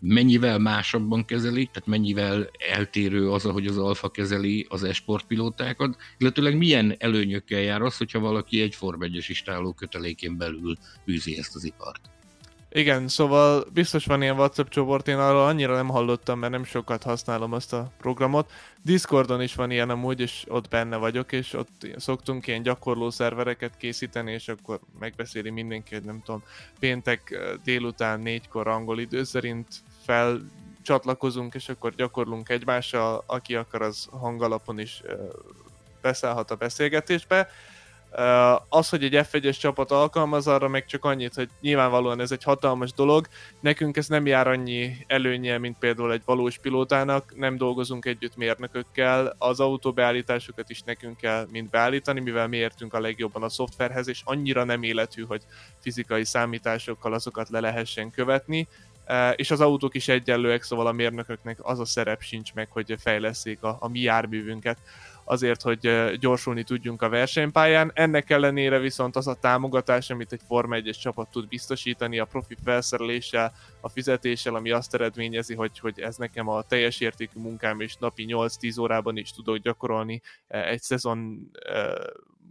Mennyivel másabban kezeli, tehát mennyivel eltérő az, ahogy az Alfa kezeli az esport pilótákat, illetőleg milyen előnyökkel jár az, hogyha valaki egy Form 1-es istáló kötelékén belül űzi ezt az ipart? Igen, szóval biztos van ilyen WhatsApp csoport, én arról annyira nem hallottam, mert nem sokat használom azt a programot. Discordon is van ilyen amúgy, és ott benne vagyok, és ott szoktunk ilyen gyakorló szervereket készíteni, és akkor megbeszéli mindenki, hogy nem tudom, péntek délután négykor angol idő szerint fel csatlakozunk, és akkor gyakorlunk egymással, aki akar, az hangalapon is beszállhat a beszélgetésbe az, hogy egy F1-es csapat alkalmaz, arra meg csak annyit, hogy nyilvánvalóan ez egy hatalmas dolog. Nekünk ez nem jár annyi előnye, mint például egy valós pilótának. Nem dolgozunk együtt mérnökökkel, az autóbeállításokat is nekünk kell mind beállítani, mivel mi értünk a legjobban a szoftverhez, és annyira nem életű, hogy fizikai számításokkal azokat le lehessen követni és az autók is egyenlőek, szóval a mérnököknek az a szerep sincs meg, hogy fejleszék a, a mi járművünket azért, hogy gyorsulni tudjunk a versenypályán. Ennek ellenére viszont az a támogatás, amit egy Forma 1 csapat tud biztosítani a profi felszereléssel, a fizetéssel, ami azt eredményezi, hogy, hogy ez nekem a teljes értékű munkám, és napi 8-10 órában is tudok gyakorolni egy szezon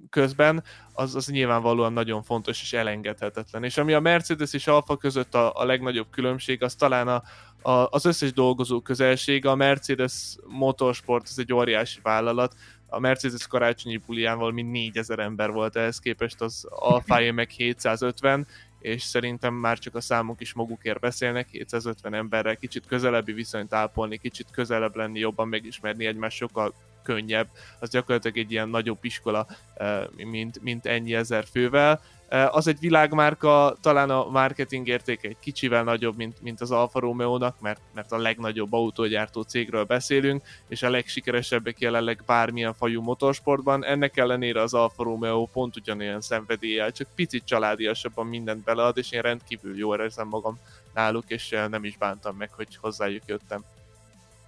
közben, az, az nyilvánvalóan nagyon fontos és elengedhetetlen. És ami a Mercedes és Alfa között a, a legnagyobb különbség, az talán a, a, az összes dolgozó közelsége. A Mercedes Motorsport, ez egy óriási vállalat, a Mercedes karácsonyi bulián mint 4000 ember volt ehhez képest, az Alfa meg 750, és szerintem már csak a számok is magukért beszélnek, 750 emberrel kicsit közelebbi viszonyt ápolni, kicsit közelebb lenni, jobban megismerni egymást sokkal könnyebb, az gyakorlatilag egy ilyen nagyobb iskola, eh, mint, mint ennyi ezer fővel. Eh, az egy világmárka, talán a marketing értéke egy kicsivel nagyobb, mint, mint az Alfa Romeo-nak, mert, mert a legnagyobb autógyártó cégről beszélünk, és a legsikeresebbek jelenleg bármilyen fajú motorsportban. Ennek ellenére az Alfa Romeo pont ugyanolyan szenvedéllyel, csak picit családiasabban mindent belead, és én rendkívül jól érzem magam náluk, és nem is bántam meg, hogy hozzájuk jöttem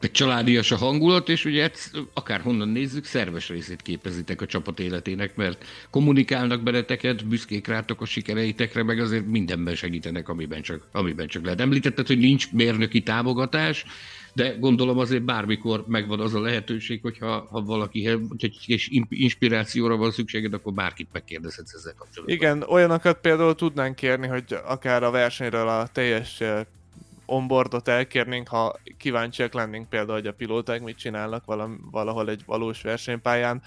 egy családias a hangulat, és ugye ezt akárhonnan nézzük, szerves részét képezitek a csapat életének, mert kommunikálnak beleteket, büszkék rátok a sikereitekre, meg azért mindenben segítenek, amiben csak, amiben csak lehet. Említetted, hogy nincs mérnöki támogatás, de gondolom azért bármikor megvan az a lehetőség, hogyha ha valaki hogy egy inspirációra van szükséged, akkor bárkit megkérdezhetsz ezzel kapcsolatban. Igen, olyanokat például tudnánk kérni, hogy akár a versenyről a teljes onboardot elkérnénk, ha kíváncsiak lennénk például, hogy a pilóták mit csinálnak valahol egy valós versenypályán.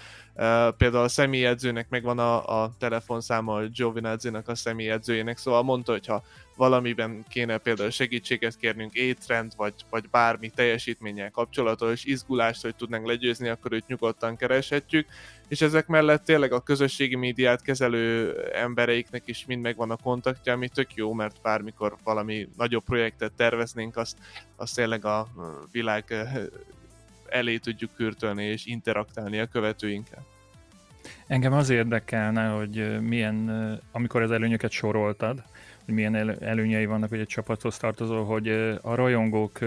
Például a személyedzőnek megvan a, a telefonszáma a Giovinazzi-nak a személyedzőjének, szóval mondta, hogy ha valamiben kéne például segítséget kérnünk étrend, vagy, vagy bármi teljesítménnyel kapcsolatos izgulást, hogy tudnánk legyőzni, akkor őt nyugodtan kereshetjük, és ezek mellett tényleg a közösségi médiát kezelő embereiknek is mind megvan a kontaktja, ami tök jó, mert bármikor valami nagyobb projektet terveznénk, azt, azt tényleg a világ elé tudjuk kürtölni és interaktálni a követőinkkel. Engem az érdekelne, hogy milyen, amikor az előnyöket soroltad, hogy milyen előnyei vannak, hogy egy csapathoz tartozol, hogy a rajongók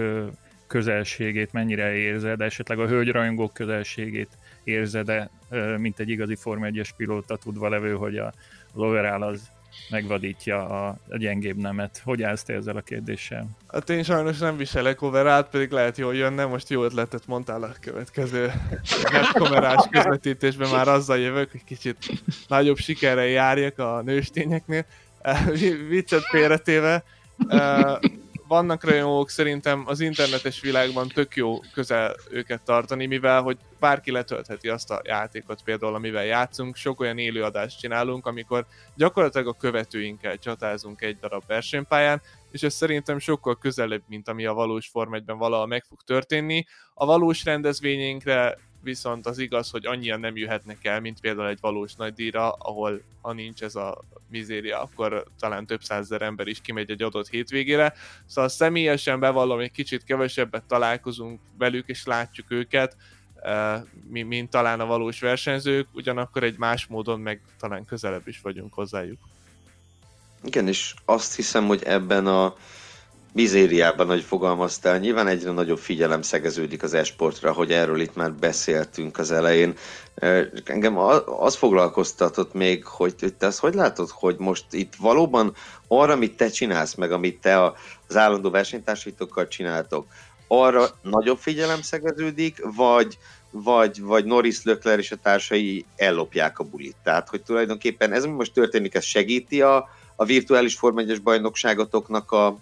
közelségét mennyire érzed, esetleg a hölgyrajongók közelségét érzed-e, mint egy igazi Forma 1-es pilóta tudva levő, hogy a, az overall az megvadítja a, a gyengébb nemet. Hogy állsz te ezzel a kérdéssel? Hát én sajnos nem viselek overállt, pedig lehet jól jönne, most jó ötletet mondtál a következő netkomerás közvetítésben már azzal jövök, hogy kicsit nagyobb sikerrel járjak a nőstényeknél. Viccet félretéve, vannak rajongók szerintem az internetes világban tök jó közel őket tartani, mivel hogy bárki letöltheti azt a játékot például, amivel játszunk, sok olyan élőadást csinálunk, amikor gyakorlatilag a követőinkkel csatázunk egy darab versenypályán, és ez szerintem sokkal közelebb, mint ami a valós Form 1-ben valahol meg fog történni. A valós rendezvényeinkre viszont az igaz, hogy annyian nem jöhetnek el, mint például egy valós nagy díjra, ahol ha nincs ez a mizéria, akkor talán több százezer ember is kimegy egy adott hétvégére. Szóval személyesen bevallom, egy kicsit kevesebbet találkozunk velük, és látjuk őket, eh, mint talán a valós versenyzők, ugyanakkor egy más módon meg talán közelebb is vagyunk hozzájuk. Igen, és azt hiszem, hogy ebben a mizériában, hogy fogalmaztál, nyilván egyre nagyobb figyelem szegeződik az esportra, hogy erről itt már beszéltünk az elején. Engem az foglalkoztatott még, hogy te azt hogy látod, hogy most itt valóban arra, amit te csinálsz, meg amit te az állandó versenytársítókkal csináltok, arra nagyobb figyelem szegeződik, vagy, vagy, vagy Norris Lökler és a társai ellopják a bulit. Tehát, hogy tulajdonképpen ez, ami most történik, ez segíti a, a virtuális Form 1 bajnokságotoknak a,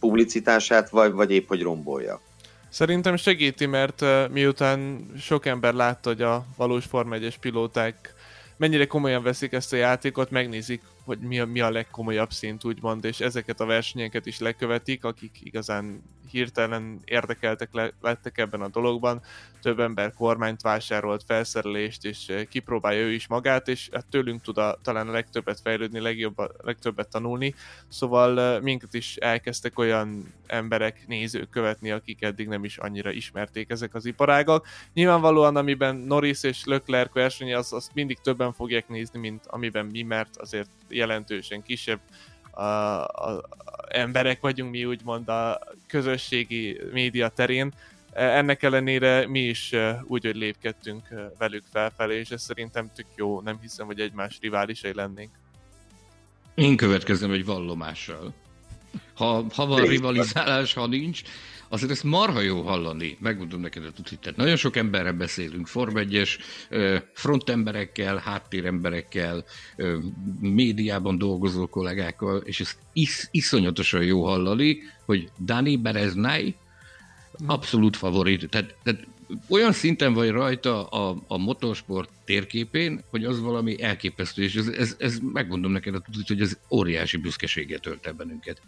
publicitását, vagy, vagy épp hogy rombolja? Szerintem segíti, mert miután sok ember látta, hogy a valós Form 1 pilóták mennyire komolyan veszik ezt a játékot, megnézik, hogy mi a, mi a legkomolyabb szint, úgymond, és ezeket a versenyeket is lekövetik, akik igazán hirtelen érdekeltek le, lettek ebben a dologban. Több ember kormányt vásárolt, felszerelést, és eh, kipróbálja ő is magát, és hát tőlünk tud a, talán a legtöbbet fejlődni, legjobb, a legtöbbet tanulni. Szóval eh, minket is elkezdtek olyan emberek, nézők követni, akik eddig nem is annyira ismerték ezek az iparágak. Nyilvánvalóan, amiben Norris és Leclerc versenye, az, azt mindig többen fogják nézni, mint amiben mi, mert azért jelentősen kisebb a, a, emberek vagyunk mi úgymond a közösségi média terén. Ennek ellenére mi is úgy, hogy lépkedtünk velük felfelé, és ez szerintem tök jó, nem hiszem, hogy egymás riválisai lennénk. Én következem egy vallomással. Ha, ha van rivalizálás, ha nincs, azért ezt marha jó hallani, megmondom neked a tutit. Tehát nagyon sok emberrel beszélünk, Form 1-es frontemberekkel, háttéremberekkel, médiában dolgozó kollégákkal, és ez is, iszonyatosan jó hallani, hogy Dani Bereznai abszolút favorit. Tehát, tehát olyan szinten vagy rajta a, a motorsport térképén, hogy az valami elképesztő, és ez, ez, ez megmondom neked hogy ez óriási büszkeséget tölt el bennünket.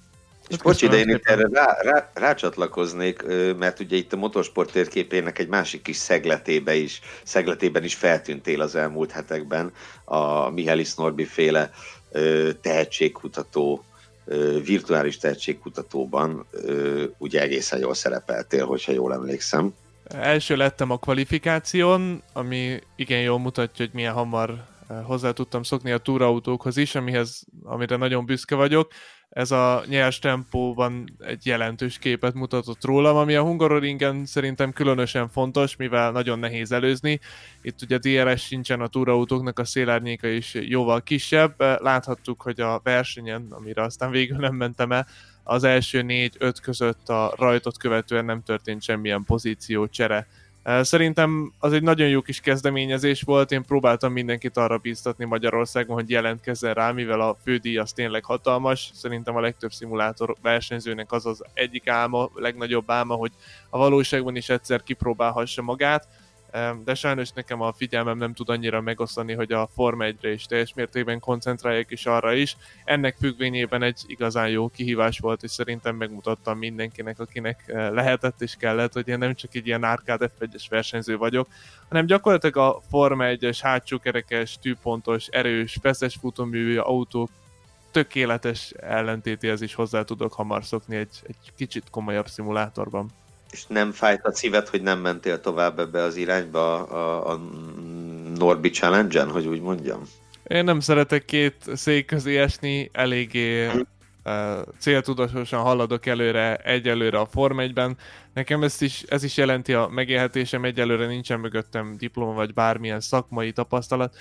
És bocs, ide én itt erre rá, rá, rácsatlakoznék, mert ugye itt a motorsport térképének egy másik kis szegletébe is, szegletében is feltűntél az elmúlt hetekben. A Mihális Norbi féle tehetségkutató, virtuális tehetségkutatóban ugye egészen jól szerepeltél, hogyha jól emlékszem. Első lettem a kvalifikáción, ami igen jól mutatja, hogy milyen hamar hozzá tudtam szokni a túrautókhoz is, amihez, amire nagyon büszke vagyok ez a nyers tempóban egy jelentős képet mutatott rólam, ami a Hungaroringen szerintem különösen fontos, mivel nagyon nehéz előzni. Itt ugye DRS sincsen, a túrautóknak a szélárnyéka is jóval kisebb. Láthattuk, hogy a versenyen, amire aztán végül nem mentem el, az első négy-öt között a rajtot követően nem történt semmilyen pozíció csere Szerintem az egy nagyon jó kis kezdeményezés volt, én próbáltam mindenkit arra bíztatni Magyarországon, hogy jelentkezzen rá, mivel a fődíj az tényleg hatalmas. Szerintem a legtöbb szimulátor versenyzőnek az az egyik álma, legnagyobb álma, hogy a valóságban is egyszer kipróbálhassa magát de sajnos nekem a figyelmem nem tud annyira megosztani, hogy a Forma 1-re is teljes mértékben koncentráljak is arra is. Ennek függvényében egy igazán jó kihívás volt, és szerintem megmutattam mindenkinek, akinek eh, lehetett és kellett, hogy én nem csak egy ilyen arcade f versenyző vagyok, hanem gyakorlatilag a Forma 1-es hátsó kerekes, tűpontos, erős, feszes futóművű autók tökéletes ellentétéhez is hozzá tudok hamar szokni egy, egy kicsit komolyabb szimulátorban. És nem fájt a szíved, hogy nem mentél tovább ebbe az irányba a, a Norbi Challenge-en, hogy úgy mondjam? Én nem szeretek két szék közé esni, eléggé uh, céltudatosan haladok előre egyelőre a Form 1-ben. Nekem ezt is, ez is jelenti a megélhetésem, egyelőre nincsen mögöttem diploma vagy bármilyen szakmai tapasztalat,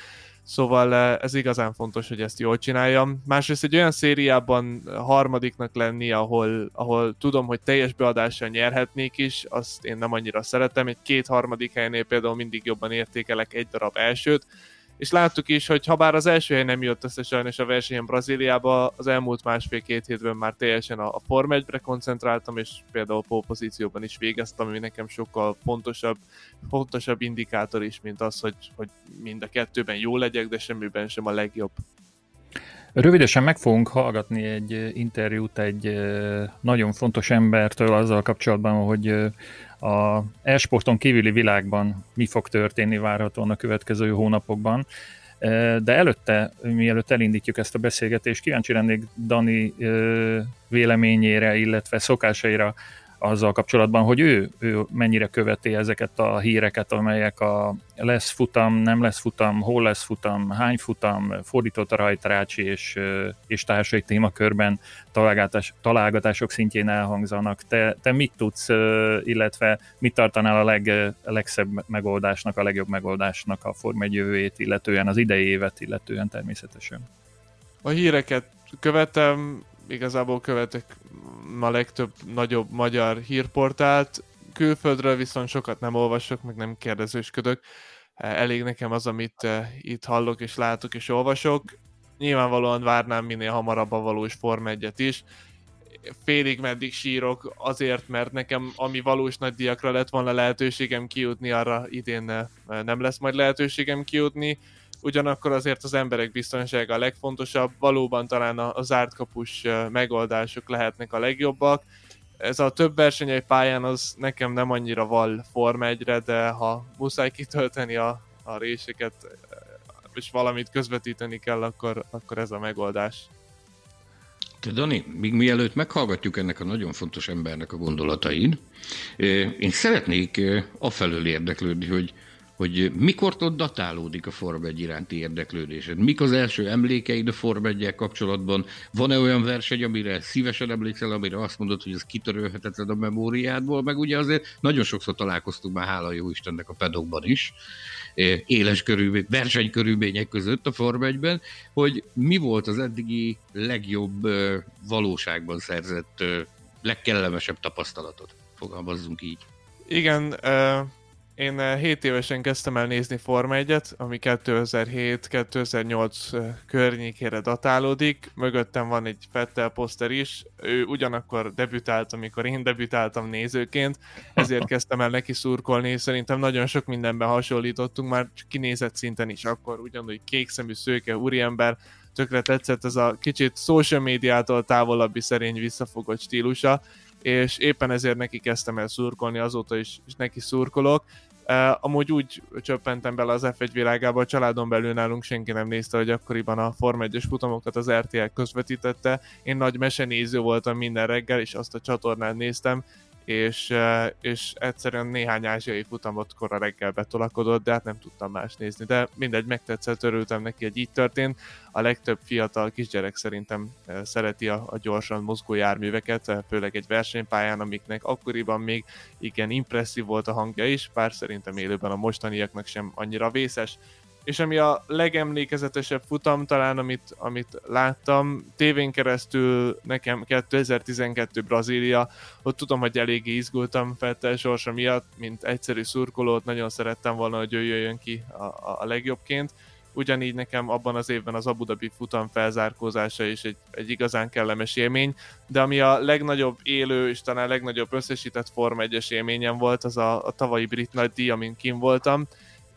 Szóval ez igazán fontos, hogy ezt jól csináljam. Másrészt egy olyan szériában harmadiknak lenni, ahol, ahol tudom, hogy teljes beadással nyerhetnék is, azt én nem annyira szeretem. Egy két harmadik helynél például mindig jobban értékelek egy darab elsőt, és láttuk is, hogy ha bár az első hely nem jött össze sajnos a versenyen Brazíliába, az elmúlt másfél-két hétben már teljesen a, a Form 1 koncentráltam, és például a pozícióban is végeztem, ami nekem sokkal fontosabb, fontosabb indikátor is, mint az, hogy, hogy mind a kettőben jó legyek, de semmiben sem a legjobb. Rövidesen meg fogunk hallgatni egy interjút egy nagyon fontos embertől azzal kapcsolatban, hogy a esporton kívüli világban mi fog történni várhatóan a következő hónapokban. De előtte, mielőtt elindítjuk ezt a beszélgetést, kíváncsi lennék Dani véleményére, illetve szokásaira azzal kapcsolatban, hogy ő, ő mennyire követi ezeket a híreket, amelyek a lesz futam, nem lesz futam, hol lesz futam, hány futam, fordított a rajtarácsi és, és társai témakörben találgatás, találgatások szintjén elhangzanak. Te, te mit tudsz, illetve mit tartanál a leg, legszebb megoldásnak, a legjobb megoldásnak a Form 1 jövőjét, illetően az idei évet, illetően természetesen? A híreket követem, igazából követek a legtöbb nagyobb magyar hírportált, külföldről viszont sokat nem olvasok, meg nem kérdezősködök. Elég nekem az, amit eh, itt hallok és látok és olvasok. Nyilvánvalóan várnám minél hamarabb a valós Form 1 is. Félig meddig sírok azért, mert nekem ami valós nagy diakra lett volna lehetőségem kijutni, arra idén eh, nem lesz majd lehetőségem kijutni ugyanakkor azért az emberek biztonsága a legfontosabb, valóban talán a, a zárt kapus megoldások lehetnek a legjobbak. Ez a több versenyei pályán az nekem nem annyira val Form 1 de ha muszáj kitölteni a, a réseket, és valamit közvetíteni kell, akkor, akkor ez a megoldás. Te Dani, még mielőtt meghallgatjuk ennek a nagyon fontos embernek a gondolatain, én szeretnék afelől érdeklődni, hogy hogy mikor datálódik a Form 1 iránti érdeklődésed? Mik az első emlékeid a Form 1 kapcsolatban? Van-e olyan verseny, amire szívesen emlékszel, amire azt mondod, hogy ez kitörölhetetlen a memóriádból? Meg ugye azért nagyon sokszor találkoztunk már, hála jó Istennek a pedokban is, éles körülmény, versenykörülmények között a Form 1 hogy mi volt az eddigi legjobb valóságban szerzett, legkellemesebb tapasztalatod? Fogalmazzunk így. Igen, uh én 7 eh, évesen kezdtem el nézni Forma 1-et, ami 2007-2008 eh, környékére datálódik. Mögöttem van egy Fettel poszter is. Ő ugyanakkor debütált, amikor én debütáltam nézőként, ezért kezdtem el neki szurkolni. Szerintem nagyon sok mindenben hasonlítottunk, már kinézett szinten is akkor, ugyanúgy kékszemű szőke úriember, tökre tetszett ez a kicsit social médiától távolabbi szerény visszafogott stílusa, és éppen ezért neki kezdtem el szurkolni, azóta is, is neki szurkolok. Uh, amúgy úgy csöppentem bele az F1 világába, a családon belül nálunk senki nem nézte, hogy akkoriban a Form 1 futamokat az RTL közvetítette. Én nagy mesenéző voltam minden reggel, és azt a csatornát néztem, és, és egyszerűen néhány ázsiai futamot kora reggel betolakodott, de hát nem tudtam más nézni. De mindegy, megtetszett, örültem neki, hogy így történt. A legtöbb fiatal kisgyerek szerintem szereti a, a gyorsan mozgó járműveket, főleg egy versenypályán, amiknek akkoriban még igen impresszív volt a hangja is, bár szerintem élőben a mostaniaknak sem annyira vészes és ami a legemlékezetesebb futam talán, amit, amit láttam, tévén keresztül nekem 2012 Brazília, ott tudom, hogy eléggé izgultam Fettel sorsa miatt, mint egyszerű szurkolót, nagyon szerettem volna, hogy ő jöjjön ki a, a, legjobbként. Ugyanígy nekem abban az évben az Abu Dhabi futam felzárkózása is egy, egy igazán kellemes élmény, de ami a legnagyobb élő és talán legnagyobb összesített Form 1 élményem volt, az a, a tavalyi brit nagy díj, amin kim voltam,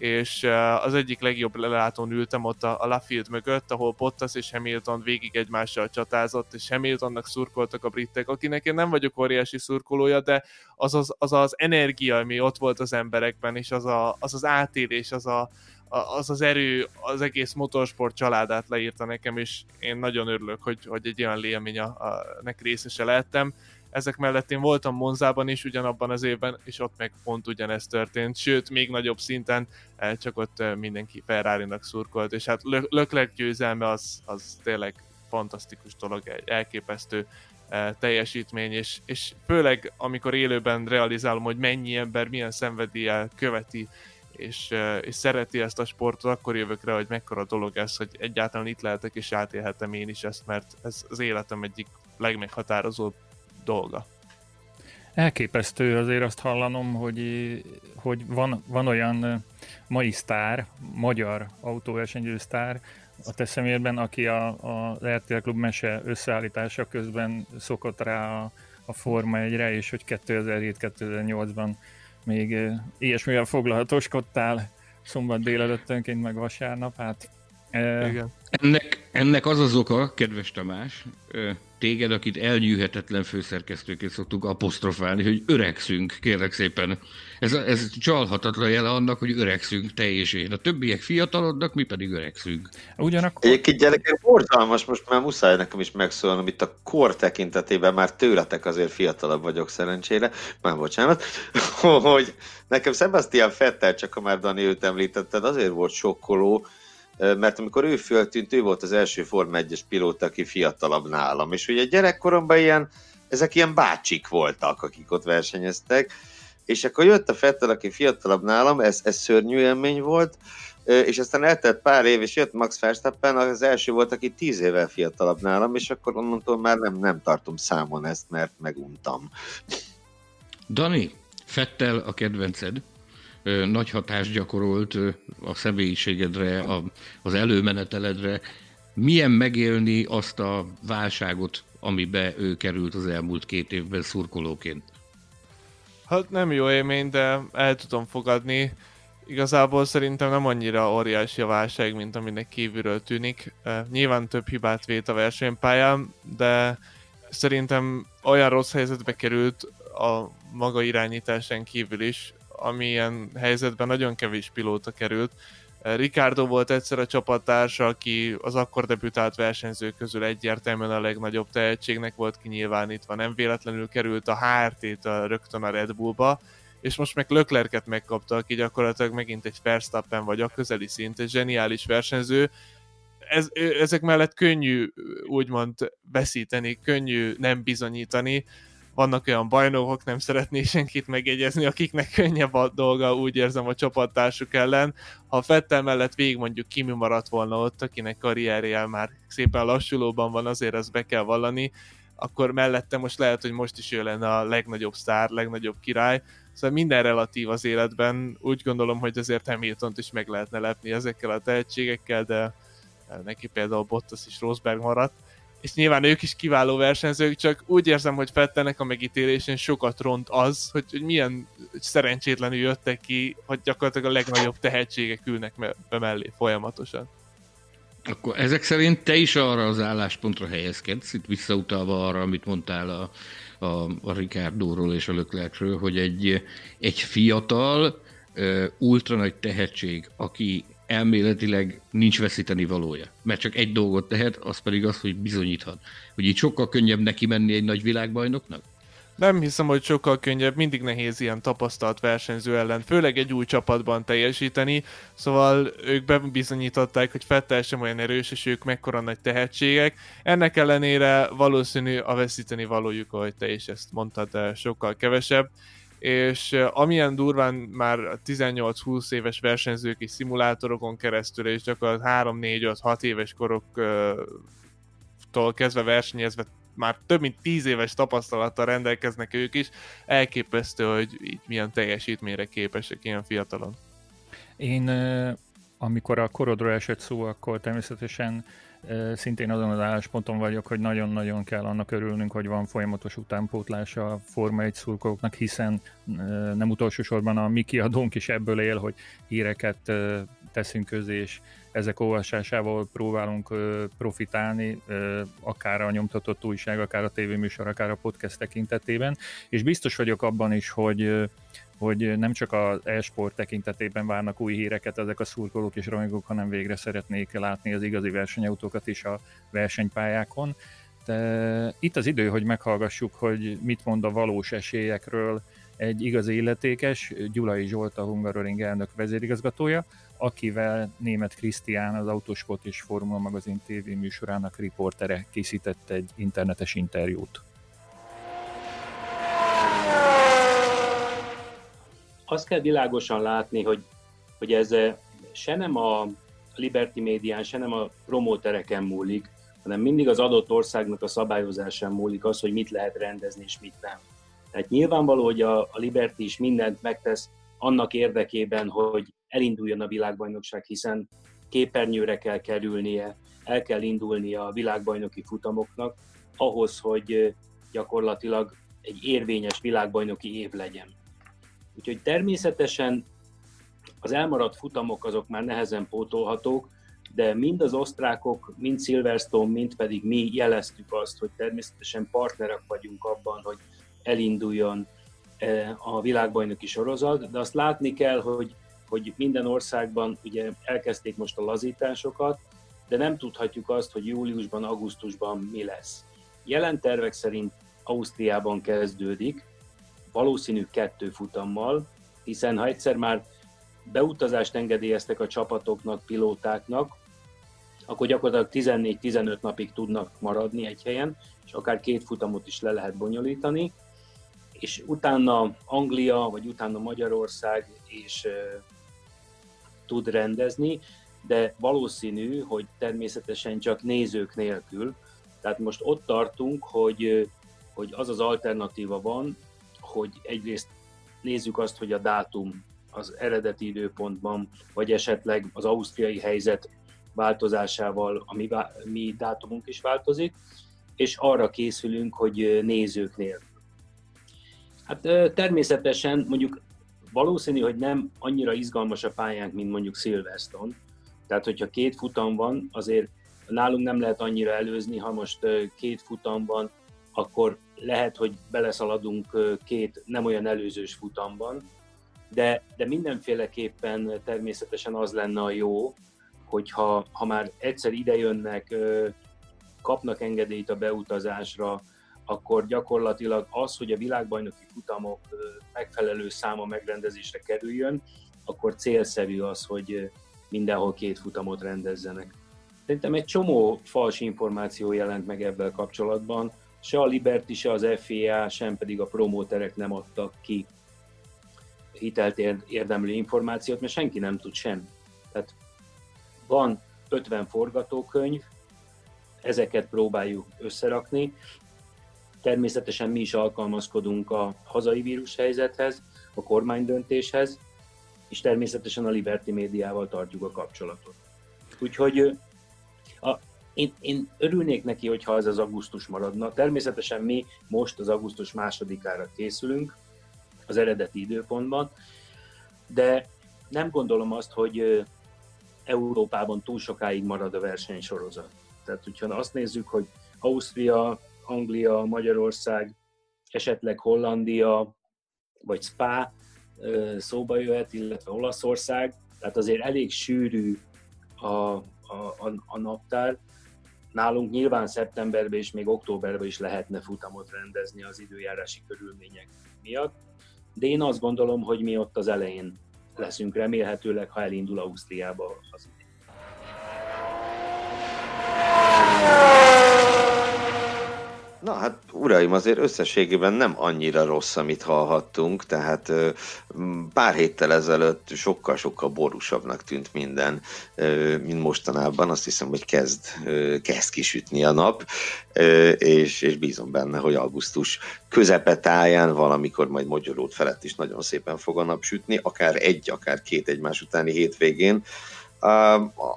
és az egyik legjobb lelátón ültem ott a, a Lafield mögött, ahol Bottas és Hamilton végig egymással csatázott, és Hamiltonnak szurkoltak a britek, akinek én nem vagyok óriási szurkolója, de az az, az, az energia, ami ott volt az emberekben, és az a, az, az átélés, az a, az az erő az egész motorsport családát leírta nekem, és én nagyon örülök, hogy, hogy egy olyan élmény a, a, nek részese lehettem Ezek mellett én voltam Monzában is ugyanabban az évben, és ott meg pont ugyanezt történt, sőt, még nagyobb szinten, csak ott mindenki Ferrari-nak szurkolt, és hát Lökler győzelme az, az tényleg fantasztikus dolog, elképesztő teljesítmény, és, és főleg amikor élőben realizálom, hogy mennyi ember milyen szenvedéllyel követi és, és szereti ezt a sportot, akkor jövök rá, hogy mekkora dolog ez, hogy egyáltalán itt lehetek, és átélhetem én is ezt, mert ez az életem egyik legmeghatározóbb dolga. Elképesztő azért azt hallanom, hogy, hogy van, van olyan mai sztár, magyar autóversenyző sztár, a te személyedben, aki a, a RTL Klub mese összeállítása közben szokott rá a, a Forma 1-re, és hogy 2007-2008-ban még ilyesmivel foglalatoskodtál szombat délelőttönként, meg vasárnap, hát... Igen. Ennek, ennek az az oka, kedves Tamás, téged, akit elnyűhetetlen főszerkesztőként szoktuk apostrofálni, hogy öregszünk, kérlek szépen. Ez, ez csalhatatlan jele annak, hogy öregszünk te és én. A többiek fiatalodnak, mi pedig öregszünk. Ugyanakkor... Egyébként gyerekek, borzalmas, most már muszáj nekem is megszólnom, itt a kor tekintetében már tőletek azért fiatalabb vagyok szerencsére, már bocsánat, hogy nekem Sebastian Fettel, csak ha már Dani őt említetted, azért volt sokkoló, mert amikor ő föltűnt, ő volt az első Forma 1-es pilóta, aki fiatalabb nálam, és ugye gyerekkoromban ilyen, ezek ilyen bácsik voltak, akik ott versenyeztek, és akkor jött a Fettel, aki fiatalabb nálam, ez, ez szörnyű élmény volt, és aztán eltelt pár év, és jött Max Verstappen, az első volt, aki tíz évvel fiatalabb nálam, és akkor onnantól már nem, nem tartom számon ezt, mert meguntam. Dani, Fettel a kedvenced? Nagy hatást gyakorolt a személyiségedre, a, az előmeneteledre. Milyen megélni azt a válságot, amibe ő került az elmúlt két évben szurkolóként? Hát nem jó élmény, de el tudom fogadni. Igazából szerintem nem annyira óriási a válság, mint aminek kívülről tűnik. Nyilván több hibát vét a versenypályán, de szerintem olyan rossz helyzetbe került a maga irányításán kívül is, amilyen helyzetben nagyon kevés pilóta került. Ricardo volt egyszer a csapattársa, aki az akkor debütált versenyzők közül egyértelműen a legnagyobb tehetségnek volt kinyilvánítva. Nem véletlenül került a HRT-t rögtön a Red Bullba, és most meg Löklerket megkapta, aki gyakorlatilag megint egy Verstappen vagy a közeli szint, egy zseniális versenyző. Ez, ezek mellett könnyű úgymond veszíteni, könnyű nem bizonyítani, vannak olyan bajnokok, nem szeretné senkit megjegyezni, akiknek könnyebb a dolga, úgy érzem a csapattársuk ellen. Ha Fettel mellett végig mondjuk Kimi maradt volna ott, akinek karrierje már szépen lassulóban van, azért ezt be kell vallani, akkor mellette most lehet, hogy most is ő lenne a legnagyobb sztár, legnagyobb király. Szóval minden relatív az életben. Úgy gondolom, hogy azért hamilton is meg lehetne lepni ezekkel a tehetségekkel, de neki például Bottas és Rosberg maradt és nyilván ők is kiváló versenyzők, csak úgy érzem, hogy Fettelnek a megítélésén sokat ront az, hogy, hogy milyen szerencsétlenül jöttek ki, hogy gyakorlatilag a legnagyobb tehetségek ülnek be mellé folyamatosan. Akkor ezek szerint te is arra az álláspontra helyezkedsz, itt visszautalva arra, amit mondtál a, a, a Ricardo-ról és a Leclercről, hogy egy, egy fiatal, ultra nagy tehetség, aki elméletileg nincs veszíteni valója. Mert csak egy dolgot tehet, az pedig az, hogy bizonyíthat. Hogy így sokkal könnyebb neki menni egy nagy világbajnoknak? Nem hiszem, hogy sokkal könnyebb, mindig nehéz ilyen tapasztalt versenyző ellen, főleg egy új csapatban teljesíteni, szóval ők bebizonyították, hogy Fettel sem olyan erős, és ők mekkora nagy tehetségek. Ennek ellenére valószínű a veszíteni valójuk, ahogy te is ezt mondtad, sokkal kevesebb és amilyen durván már 18-20 éves versenyzők és szimulátorokon keresztül, és gyakorlatilag 3-4-5-6 éves koroktól kezdve versenyezve már több mint 10 éves tapasztalattal rendelkeznek ők is, elképesztő, hogy így milyen teljesítményre képesek ilyen fiatalon. Én amikor a korodról esett szó, akkor természetesen Szintén azon az állásponton vagyok, hogy nagyon-nagyon kell annak örülnünk, hogy van folyamatos utánpótlás a Forma 1 szurkolóknak, hiszen nem utolsó sorban a mi kiadónk is ebből él, hogy híreket teszünk közé, és ezek olvasásával próbálunk profitálni, akár a nyomtatott újság, akár a tévéműsor, akár a podcast tekintetében, és biztos vagyok abban is, hogy hogy nem csak az e-sport tekintetében várnak új híreket ezek a szurkolók és rajongók, hanem végre szeretnék látni az igazi versenyautókat is a versenypályákon. De itt az idő, hogy meghallgassuk, hogy mit mond a valós esélyekről egy igazi illetékes, Gyulai Zsolt, a Hungaroring elnök vezérigazgatója, akivel német Krisztián, az Autosport és Formula magazin TV műsorának riportere készített egy internetes interjút. Azt kell világosan látni, hogy, hogy ez eh, se nem a Liberty médián, se nem a promótereken múlik, hanem mindig az adott országnak a szabályozásán múlik az, hogy mit lehet rendezni és mit nem. Tehát nyilvánvaló, hogy a, a Liberty is mindent megtesz annak érdekében, hogy elinduljon a világbajnokság, hiszen képernyőre kell kerülnie, el kell indulnia a világbajnoki futamoknak, ahhoz, hogy gyakorlatilag egy érvényes világbajnoki év legyen. Úgyhogy természetesen az elmaradt futamok azok már nehezen pótolhatók, de mind az osztrákok, mind Silverstone, mind pedig mi jeleztük azt, hogy természetesen partnerek vagyunk abban, hogy elinduljon a világbajnoki sorozat, de azt látni kell, hogy, hogy minden országban ugye elkezdték most a lazításokat, de nem tudhatjuk azt, hogy júliusban, augusztusban mi lesz. Jelen tervek szerint Ausztriában kezdődik, valószínű kettő futammal, hiszen ha egyszer már beutazást engedélyeztek a csapatoknak, pilótáknak, akkor gyakorlatilag 14-15 napig tudnak maradni egy helyen, és akár két futamot is le lehet bonyolítani, és utána Anglia, vagy utána Magyarország is tud rendezni, de valószínű, hogy természetesen csak nézők nélkül. Tehát most ott tartunk, hogy, hogy az az alternatíva van, hogy egyrészt nézzük azt, hogy a dátum az eredeti időpontban, vagy esetleg az ausztriai helyzet változásával a mi, mi dátumunk is változik, és arra készülünk, hogy nézők nélkül. Hát természetesen mondjuk valószínű, hogy nem annyira izgalmas a pályánk, mint mondjuk Silverstone. Tehát, hogyha két futam van, azért nálunk nem lehet annyira előzni, ha most két futam van, akkor lehet, hogy beleszaladunk két nem olyan előzős futamban, de, de mindenféleképpen természetesen az lenne a jó, hogyha ha már egyszer idejönnek, kapnak engedélyt a beutazásra, akkor gyakorlatilag az, hogy a világbajnoki futamok megfelelő száma megrendezésre kerüljön, akkor célszerű az, hogy mindenhol két futamot rendezzenek. Szerintem egy csomó fals információ jelent meg ebben kapcsolatban. Se a Liberty, se az FIA, sem pedig a promóterek nem adtak ki hitelt érdemlő információt, mert senki nem tud sem. Tehát van 50 forgatókönyv, ezeket próbáljuk összerakni, Természetesen mi is alkalmazkodunk a hazai vírushelyzethez, a kormánydöntéshez, és természetesen a Liberty médiával tartjuk a kapcsolatot. Úgyhogy én, én örülnék neki, hogyha ez az augusztus maradna. Természetesen mi most az augusztus másodikára készülünk, az eredeti időpontban, de nem gondolom azt, hogy Európában túl sokáig marad a versenysorozat. Tehát, hogyha azt nézzük, hogy Ausztria, Anglia, Magyarország, esetleg Hollandia, vagy Spa szóba jöhet, illetve Olaszország, tehát azért elég sűrű a, a, a, a naptár. Nálunk nyilván szeptemberben és még októberben is lehetne futamot rendezni az időjárási körülmények miatt, de én azt gondolom, hogy mi ott az elején leszünk remélhetőleg, ha elindul Ausztriába az idő. Na hát, uraim, azért összességében nem annyira rossz, amit hallhattunk, tehát pár héttel ezelőtt sokkal-sokkal borúsabbnak tűnt minden, mint mostanában. Azt hiszem, hogy kezd, kezd kisütni a nap, és, és bízom benne, hogy augusztus közepetáján valamikor majd Magyarót felett is nagyon szépen fog a nap sütni, akár egy, akár két egymás utáni hétvégén.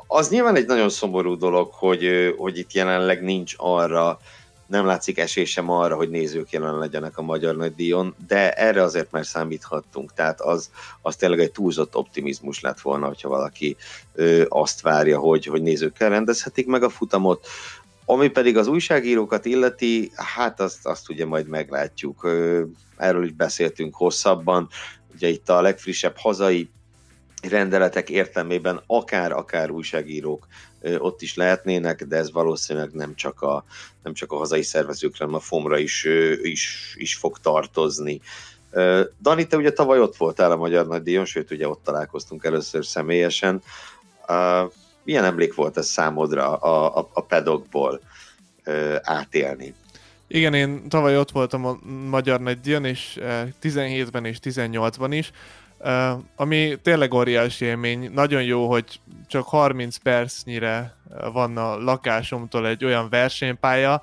Az nyilván egy nagyon szomorú dolog, hogy, hogy itt jelenleg nincs arra, nem látszik esély sem arra, hogy nézők jelen legyenek a Magyar Nagydíjon, de erre azért már számíthattunk, tehát az, az tényleg egy túlzott optimizmus lett volna, hogyha valaki ö, azt várja, hogy, hogy nézőkkel rendezhetik meg a futamot, ami pedig az újságírókat illeti, hát azt, azt ugye majd meglátjuk. Erről is beszéltünk hosszabban. Ugye itt a legfrissebb hazai rendeletek értelmében akár-akár újságírók ott is lehetnének, de ez valószínűleg nem csak a, nem csak a hazai szervezőkre, hanem a FOM-ra is, is, is fog tartozni. Dani, te ugye tavaly ott voltál a Magyar Nagydíjon, sőt ugye ott találkoztunk először személyesen. Milyen emlék volt ez számodra a, a, a pedokból átélni? Igen, én tavaly ott voltam a Magyar Nagydíjon, és 17-ben és 18-ban is, ami tényleg óriási élmény. Nagyon jó, hogy csak 30 percnyire van a lakásomtól egy olyan versenypálya,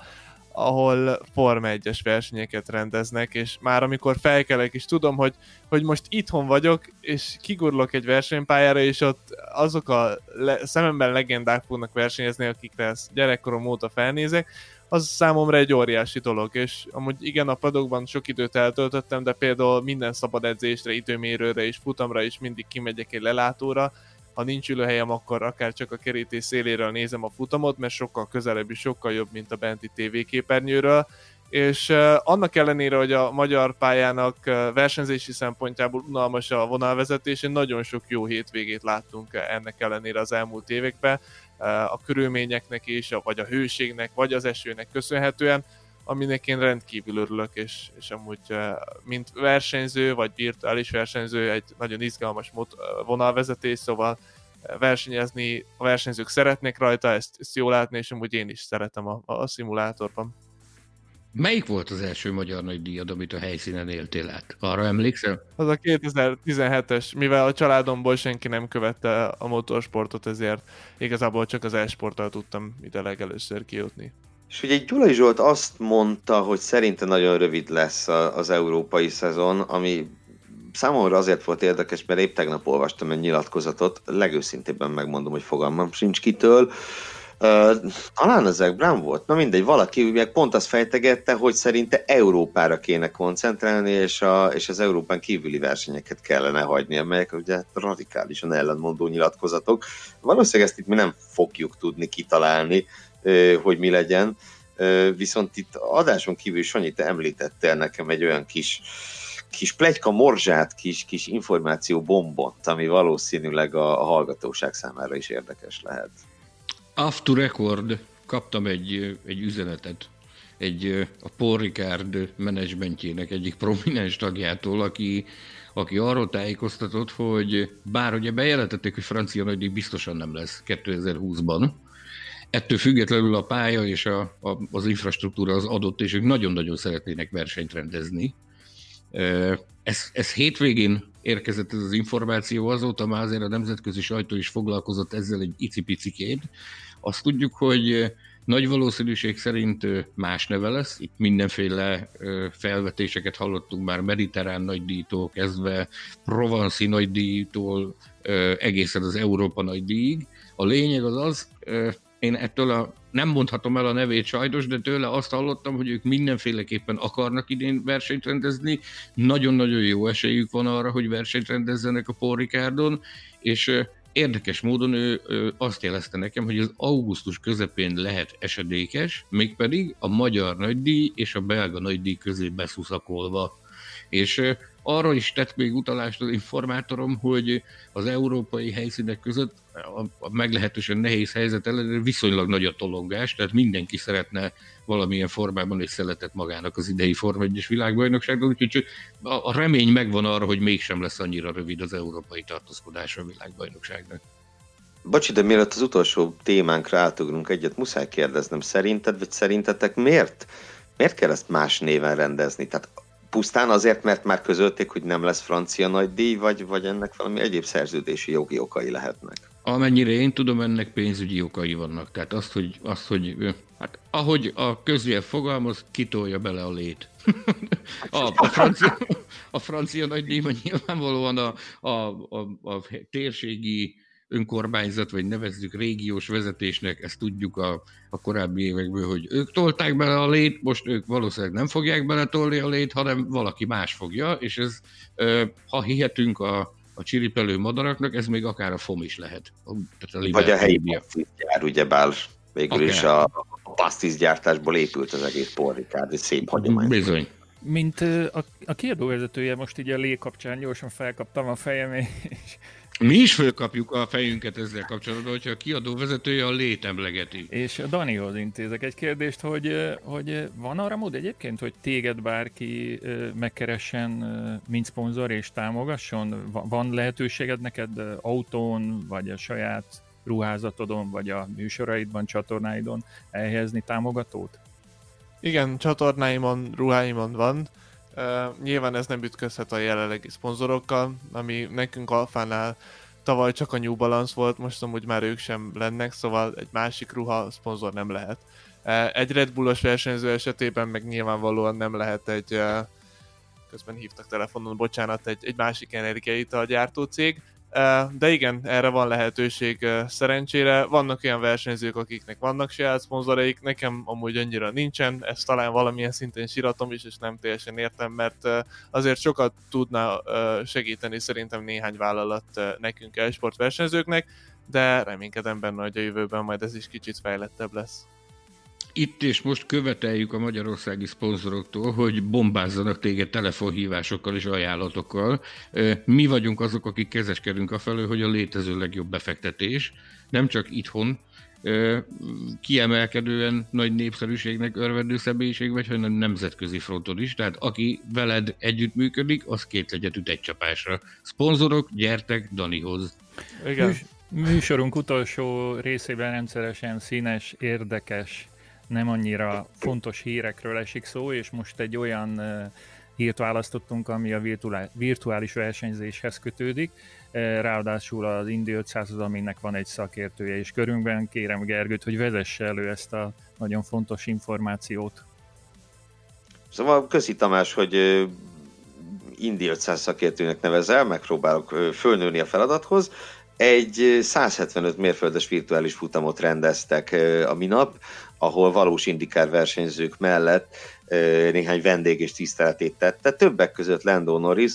ahol Forma 1-es versenyeket rendeznek, és már amikor felkelek, és tudom, hogy, hogy most itthon vagyok, és kigurlok egy versenypályára, és ott azok a le, szememben legendák fognak versenyezni, akikre ezt gyerekkorom óta felnézek, az számomra egy óriási dolog, és amúgy igen, a padokban sok időt eltöltöttem, de például minden szabad edzésre, időmérőre és futamra is mindig kimegyek egy lelátóra, ha nincs ülőhelyem, akkor akár csak a kerítés széléről nézem a futamot, mert sokkal közelebb és sokkal jobb, mint a benti tévéképernyőről, és annak ellenére, hogy a magyar pályának versenyzési szempontjából unalmas a vonalvezetés, nagyon sok jó hétvégét láttunk ennek ellenére az elmúlt években, a körülményeknek is, vagy a hőségnek, vagy az esőnek köszönhetően, aminek én rendkívül örülök, és, és amúgy mint versenyző, vagy virtuális versenyző egy nagyon izgalmas vonalvezetés, szóval versenyezni, a versenyzők szeretnék rajta, ezt, ezt jól látni, és amúgy én is szeretem a, a szimulátorban. Melyik volt az első magyar nagy díjad, amit a helyszínen éltél át? Arra emlékszel? Az a 2017-es, mivel a családomból senki nem követte a motorsportot, ezért igazából csak az e-sporttal tudtam ide legelőször kijutni. És ugye Gyulai Zsolt azt mondta, hogy szerinte nagyon rövid lesz az európai szezon, ami számomra azért volt érdekes, mert épp tegnap olvastam egy nyilatkozatot, legőszintébben megmondom, hogy fogalmam sincs kitől, Uh, talán az Brown volt, na mindegy, valaki meg pont azt fejtegette, hogy szerinte Európára kéne koncentrálni, és, a, és az Európán kívüli versenyeket kellene hagyni, amelyek ugye radikálisan ellenmondó nyilatkozatok. Valószínűleg ezt itt mi nem fogjuk tudni kitalálni, hogy mi legyen. Viszont itt adáson kívül Sanyi, te említettél nekem egy olyan kis kis plegyka morzsát, kis, kis információ bombont, ami valószínűleg a, a hallgatóság számára is érdekes lehet. Off to record kaptam egy, egy üzenetet egy a Paul Ricard menedzsmentjének egyik prominens tagjától, aki, aki arról tájékoztatott, hogy bár ugye bejelentették, hogy francia nagydíj biztosan nem lesz 2020-ban, Ettől függetlenül a pálya és a, a, az infrastruktúra az adott, és ők nagyon-nagyon szeretnének versenyt rendezni. Ez, ez hétvégén érkezett ez az információ, azóta már azért a nemzetközi sajtó is foglalkozott ezzel egy icipicikét. Azt tudjuk, hogy nagy valószínűség szerint más neve lesz. Itt mindenféle felvetéseket hallottunk már mediterrán nagydíjtól kezdve, provanszi nagydíjtól egészen az Európa nagydíjig. A lényeg az az, én ettől a, nem mondhatom el a nevét sajnos, de tőle azt hallottam, hogy ők mindenféleképpen akarnak idén versenyt rendezni, nagyon-nagyon jó esélyük van arra, hogy versenyt rendezzenek a Paul Ricardon, és érdekes módon ő, ő azt jelezte nekem, hogy az augusztus közepén lehet esedékes, mégpedig a magyar nagydíj és a belga nagydíj közé beszuszakolva. És arra is tett még utalást az informátorom, hogy az európai helyszínek között a meglehetősen nehéz helyzet ellenére viszonylag nagy a tolongás, tehát mindenki szeretne valamilyen formában egy szeletet magának az idei Forma 1 világbajnokságban, úgyhogy a, a remény megvan arra, hogy mégsem lesz annyira rövid az európai tartózkodás a világbajnokságnak. Bocsi, de mielőtt az utolsó témánkra átugrunk egyet, muszáj kérdeznem, szerinted, vagy szerintetek miért, miért kell ezt más néven rendezni? Tehát pusztán azért, mert már közölték, hogy nem lesz francia nagy díj, vagy, vagy ennek valami egyéb szerződési jogi okai lehetnek? Amennyire én tudom, ennek pénzügyi okai vannak. Tehát azt, hogy, azt, hogy hát, ahogy a közvél fogalmaz, kitolja bele a lét. a, a, francia, a francia nagy díjban nyilvánvalóan a, a, a, a térségi önkormányzat, vagy nevezzük régiós vezetésnek, ezt tudjuk a, a korábbi évekből, hogy ők tolták bele a lét, most ők valószínűleg nem fogják beletolni a lét, hanem valaki más fogja, és ez, ha hihetünk a, a csiripelő madaraknak, ez még akár a FOM is lehet. Tehát a Vagy a helyi pasztiszgyár, ugye bár végül akár. is a, a pasztiszgyártásból épült az egész porrikárd, egy szép hagyomány. Bizony. Mint a, a kiadóvezetője most így a lé kapcsán gyorsan felkaptam a fejem, és Mi is fölkapjuk a fejünket ezzel kapcsolatban, hogyha a kiadó vezetője a létemlegeti. És Danihoz intézek egy kérdést, hogy, hogy van arra mód egyébként, hogy téged bárki megkeressen, mint szponzor és támogasson? Van lehetőséged neked autón, vagy a saját ruházatodon, vagy a műsoraidban, csatornáidon elhelyezni támogatót? Igen, csatornáimon, ruháimon van. Uh, nyilván ez nem ütközhet a jelenlegi szponzorokkal, ami nekünk Alfánál tavaly csak a New Balance volt, most amúgy már ők sem lennek, szóval egy másik ruha szponzor nem lehet. Uh, egy Red Bullos versenyző esetében meg nyilvánvalóan nem lehet egy, uh, közben hívtak telefonon, bocsánat, egy, egy másik energiaital gyártó cég, de igen, erre van lehetőség szerencsére. Vannak olyan versenyzők, akiknek vannak saját szponzoraik, nekem amúgy annyira nincsen, ezt talán valamilyen szinten síratom is, és nem teljesen értem, mert azért sokat tudna segíteni szerintem néhány vállalat nekünk versenyzőknek, de reménykedem benne, hogy a jövőben majd ez is kicsit fejlettebb lesz itt és most követeljük a magyarországi szponzoroktól, hogy bombázzanak téged telefonhívásokkal és ajánlatokkal. Mi vagyunk azok, akik kezeskedünk a felől, hogy a létező legjobb befektetés, nem csak itthon, kiemelkedően nagy népszerűségnek örvendő személyiség vagy, hanem nemzetközi fronton is. Tehát aki veled együttműködik, az két legyet üt egy csapásra. Szponzorok, gyertek Danihoz. Igen. Műsorunk utolsó részében rendszeresen színes, érdekes nem annyira fontos hírekről esik szó, és most egy olyan hírt választottunk, ami a virtuális versenyzéshez kötődik, ráadásul az Indi 500 aminek van egy szakértője is körünkben. Kérem Gergőt, hogy vezesse elő ezt a nagyon fontos információt. Szóval köszi Tamás, hogy Indi 500 szakértőnek nevezel, megpróbálok fölnőni a feladathoz. Egy 175 mérföldes virtuális futamot rendeztek a minap, ahol valós indikár versenyzők mellett néhány vendég és tiszteletét tette. Többek között Lando Norris,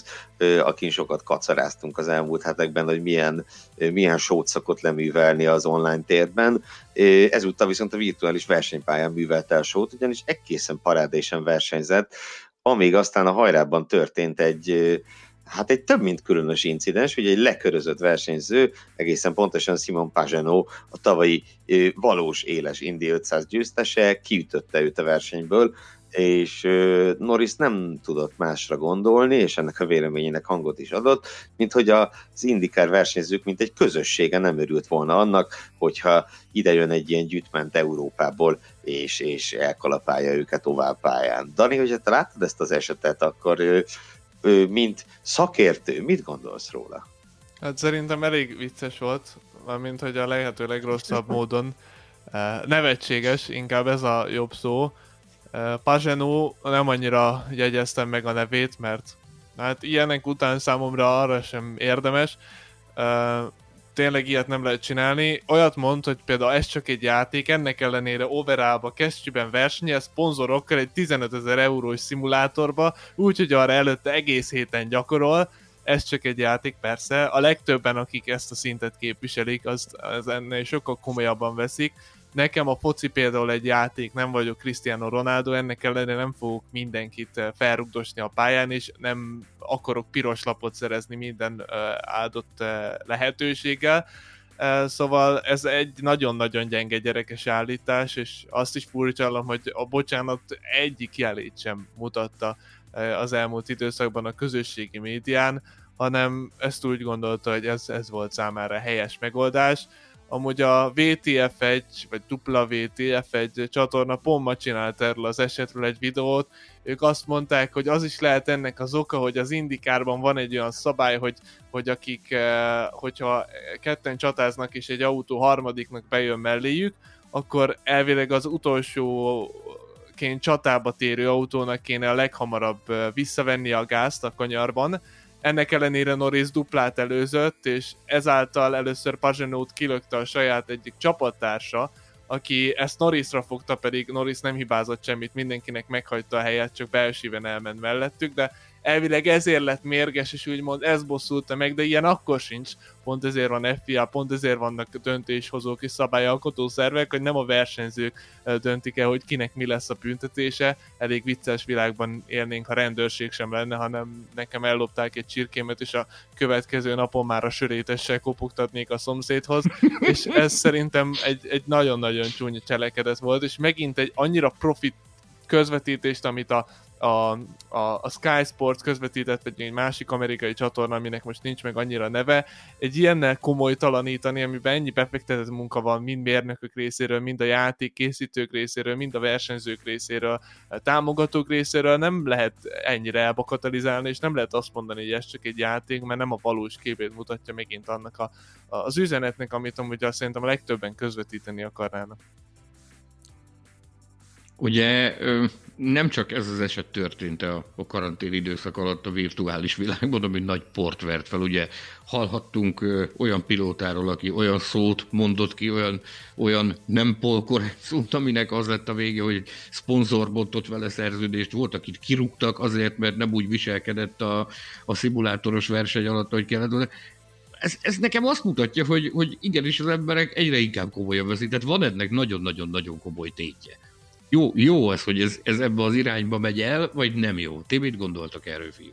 akin sokat kacaráztunk az elmúlt hetekben, hogy milyen, milyen sót szokott leművelni az online térben. Ezúttal viszont a virtuális versenypályán művelt el sót, ugyanis egészen parádésen versenyzett, amíg aztán a hajrában történt egy hát egy több mint különös incidens, hogy egy lekörözött versenyző, egészen pontosan Simon Pagano, a tavalyi valós éles Indi 500 győztese, kiütötte őt a versenyből, és Norris nem tudott másra gondolni, és ennek a véleményének hangot is adott, mint hogy az indikár versenyzők, mint egy közössége nem örült volna annak, hogyha ide jön egy ilyen gyűjtment Európából, és, és elkalapálja őket tovább pályán. Dani, hogyha te láttad ezt az esetet, akkor mint szakértő, mit gondolsz róla? Hát szerintem elég vicces volt, mint hogy a lehető legrosszabb módon nevetséges, inkább ez a jobb szó. Pazsenó nem annyira jegyeztem meg a nevét, mert hát ilyenek után számomra arra sem érdemes tényleg ilyet nem lehet csinálni. Olyat mond, hogy például ez csak egy játék, ennek ellenére overallba kesztyűben versenyel, szponzorokkal egy 15 ezer eurós szimulátorba, úgyhogy arra előtte egész héten gyakorol, ez csak egy játék, persze. A legtöbben, akik ezt a szintet képviselik, az, az ennél sokkal komolyabban veszik. Nekem a foci például egy játék, nem vagyok Cristiano Ronaldo, ennek ellenére nem fogok mindenkit eh, felrugdosni a pályán, és nem akarok piros lapot szerezni minden eh, áldott eh, lehetőséggel. Szóval ez egy nagyon-nagyon gyenge gyerekes állítás, és azt is furcsálom, hogy a bocsánat egyik jelét sem mutatta az elmúlt időszakban a közösségi médián, hanem ezt úgy gondolta, hogy ez, ez volt számára helyes megoldás. Amúgy a VTF1, vagy WTF1 csatorna pont ma csinált erről az esetről egy videót. Ők azt mondták, hogy az is lehet ennek az oka, hogy az indikárban van egy olyan szabály, hogy, hogy akik, eh, hogyha ketten csatáznak és egy autó harmadiknak bejön melléjük, akkor elvileg az utolsó ként csatába térő autónak kéne a leghamarabb eh, visszavenni a gázt a kanyarban, ennek ellenére Norris duplát előzött, és ezáltal először Pagenót kilökte a saját egyik csapattársa, aki ezt Norrisra fogta, pedig Norris nem hibázott semmit, mindenkinek meghagyta a helyet, csak belsőben elment mellettük, de elvileg ezért lett mérges, és úgymond ez bosszulta meg, de ilyen akkor sincs. Pont ezért van FIA, pont ezért vannak döntéshozók és szabályalkotó szervek, hogy nem a versenyzők döntik el, hogy kinek mi lesz a büntetése. Elég vicces világban élnénk, ha rendőrség sem lenne, hanem nekem ellopták egy csirkémet, és a következő napon már a sörétessel kopogtatnék a szomszédhoz, és ez szerintem egy, egy nagyon-nagyon csúnya cselekedet volt, és megint egy annyira profit közvetítést, amit a a, a, a Sky Sports közvetített egy, egy másik amerikai csatorna, aminek most nincs meg annyira neve, egy ilyennel komoly talanítani, amiben ennyi befektetett munka van mind mérnökök részéről, mind a játék készítők részéről, mind a versenyzők részéről, a támogatók részéről nem lehet ennyire elbakatalizálni, és nem lehet azt mondani, hogy ez csak egy játék, mert nem a valós képét mutatja megint annak a, a, az üzenetnek, amit amúgy azt szerintem a legtöbben közvetíteni akarnának. Ugye nem csak ez az eset történt a, a karantén időszak alatt a virtuális világban, ami nagy port vert fel. Ugye hallhattunk olyan pilótáról, aki olyan szót mondott ki, olyan, olyan nem polkorrekt szót, aminek az lett a vége, hogy egy szponzor bontott vele szerződést. Volt, akit kirúgtak azért, mert nem úgy viselkedett a, a szimulátoros verseny alatt, hogy kellett ez, ez nekem azt mutatja, hogy, hogy igenis az emberek egyre inkább komolyan veszik, tehát van ennek nagyon-nagyon-nagyon komoly tétje. Jó, jó az, hogy ez, ez ebbe az irányba megy el, vagy nem jó? Ti mit gondoltok erről, fiú?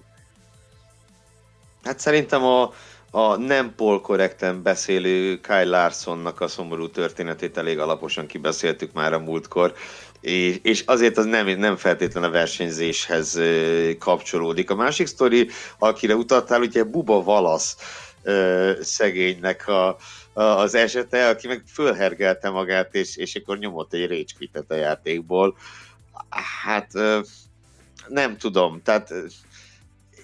Hát szerintem a, a nem polkorrekten beszélő Kyle Larsonnak a szomorú történetét elég alaposan kibeszéltük már a múltkor, és, és azért az nem, nem feltétlen a versenyzéshez kapcsolódik. A másik sztori, akire utaltál, ugye Buba Valasz szegénynek a, az esete, aki meg fölhergelte magát, és, és akkor nyomott egy rage a játékból. Hát nem tudom, tehát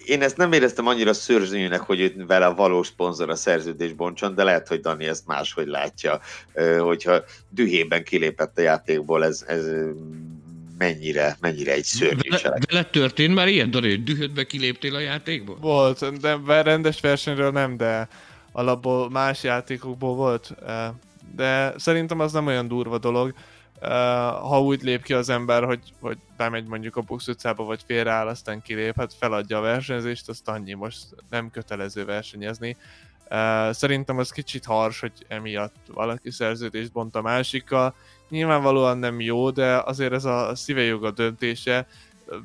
én ezt nem éreztem annyira szőrzőnyűnek, hogy vele a valós szponzor a szerződés bontson, de lehet, hogy Dani ezt máshogy látja, hogyha dühében kilépett a játékból, ez, ez mennyire, mennyire egy szörnyű cselek. Vele történt már ilyen, Dani, hogy dühödbe kiléptél a játékból? Volt, de rendes versenyről nem, de alapból más játékokból volt, de szerintem az nem olyan durva dolog, ha úgy lép ki az ember, hogy, hogy bemegy mondjuk a box utcába, vagy félreáll, aztán kilép, hát feladja a versenyzést, azt annyi, most nem kötelező versenyezni. Szerintem az kicsit hars, hogy emiatt valaki szerződést bont a másikkal. Nyilvánvalóan nem jó, de azért ez a szívejoga döntése,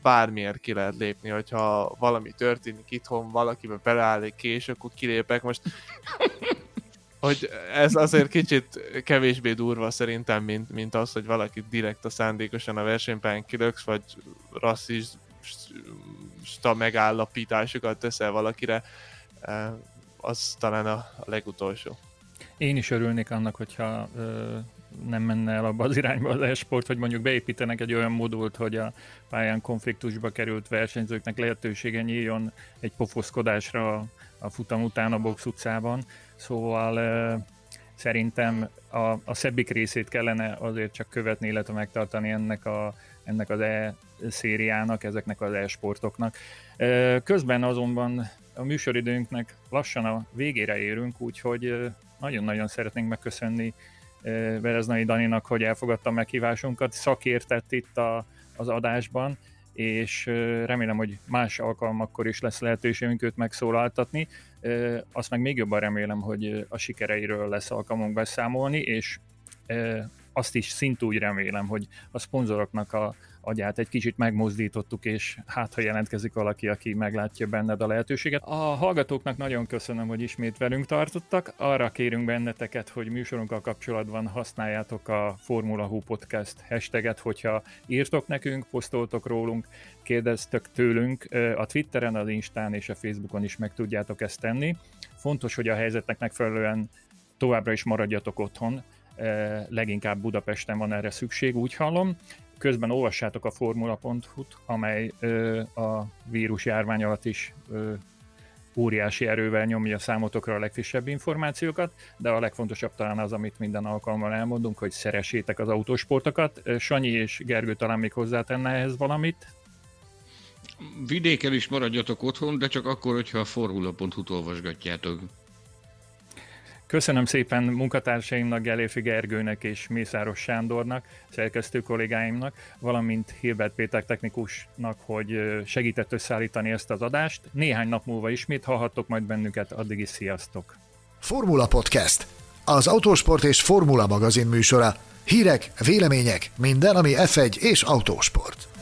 bármiért ki lehet lépni, hogyha valami történik itthon, valakibe beleáll egy kés, akkor kilépek. Most hogy ez azért kicsit kevésbé durva szerintem, mint, mint az, hogy valaki direkt a szándékosan a versenypályán kilöksz, vagy rasszista megállapításokat teszel valakire, az talán a, legutolsó. Én is örülnék annak, hogyha nem menne el abba az irányba az esport, hogy mondjuk beépítenek egy olyan modult, hogy a pályán konfliktusba került versenyzőknek lehetősége nyíljon egy pofoszkodásra a futam után a box utcában. Szóval szerintem a, a szebbik részét kellene azért csak követni, illetve megtartani ennek, a, ennek az e-szériának, ezeknek az e-sportoknak. Közben azonban a műsoridőnknek lassan a végére érünk, úgyhogy nagyon-nagyon szeretnénk megköszönni Bereznai Daninak, hogy elfogadta meghívásunkat, szakértett itt a, az adásban, és remélem, hogy más alkalmakkor is lesz lehetőségünk őt megszólaltatni. Azt meg még jobban remélem, hogy a sikereiről lesz alkalmunk beszámolni, és azt is szintúgy remélem, hogy a szponzoroknak a, agyát egy kicsit megmozdítottuk, és hát ha jelentkezik valaki, aki meglátja benned a lehetőséget. A hallgatóknak nagyon köszönöm, hogy ismét velünk tartottak. Arra kérünk benneteket, hogy műsorunkkal kapcsolatban használjátok a Formula Hú Podcast hashtaget, hogyha írtok nekünk, posztoltok rólunk, kérdeztök tőlünk a Twitteren, az Instán és a Facebookon is meg tudjátok ezt tenni. Fontos, hogy a helyzetnek megfelelően továbbra is maradjatok otthon, leginkább Budapesten van erre szükség, úgy hallom. Közben olvassátok a formula.hu-t, amely a vírus járvány alatt is óriási erővel nyomja számotokra a legfrissebb információkat, de a legfontosabb talán az, amit minden alkalommal elmondunk, hogy szeressétek az autósportokat. Sanyi és Gergő talán még hozzátenne ehhez valamit? Vidéken is maradjatok otthon, de csak akkor, hogyha a formula.hu-t olvasgatjátok. Köszönöm szépen munkatársaimnak, Geléfi Gergőnek és Mészáros Sándornak, szerkesztő kollégáimnak, valamint Hilbert Péter technikusnak, hogy segített összeállítani ezt az adást. Néhány nap múlva ismét hallhattok majd bennünket, addig is sziasztok! Formula Podcast, az autósport és formula magazin műsora. Hírek, vélemények, minden, ami F1 és autósport.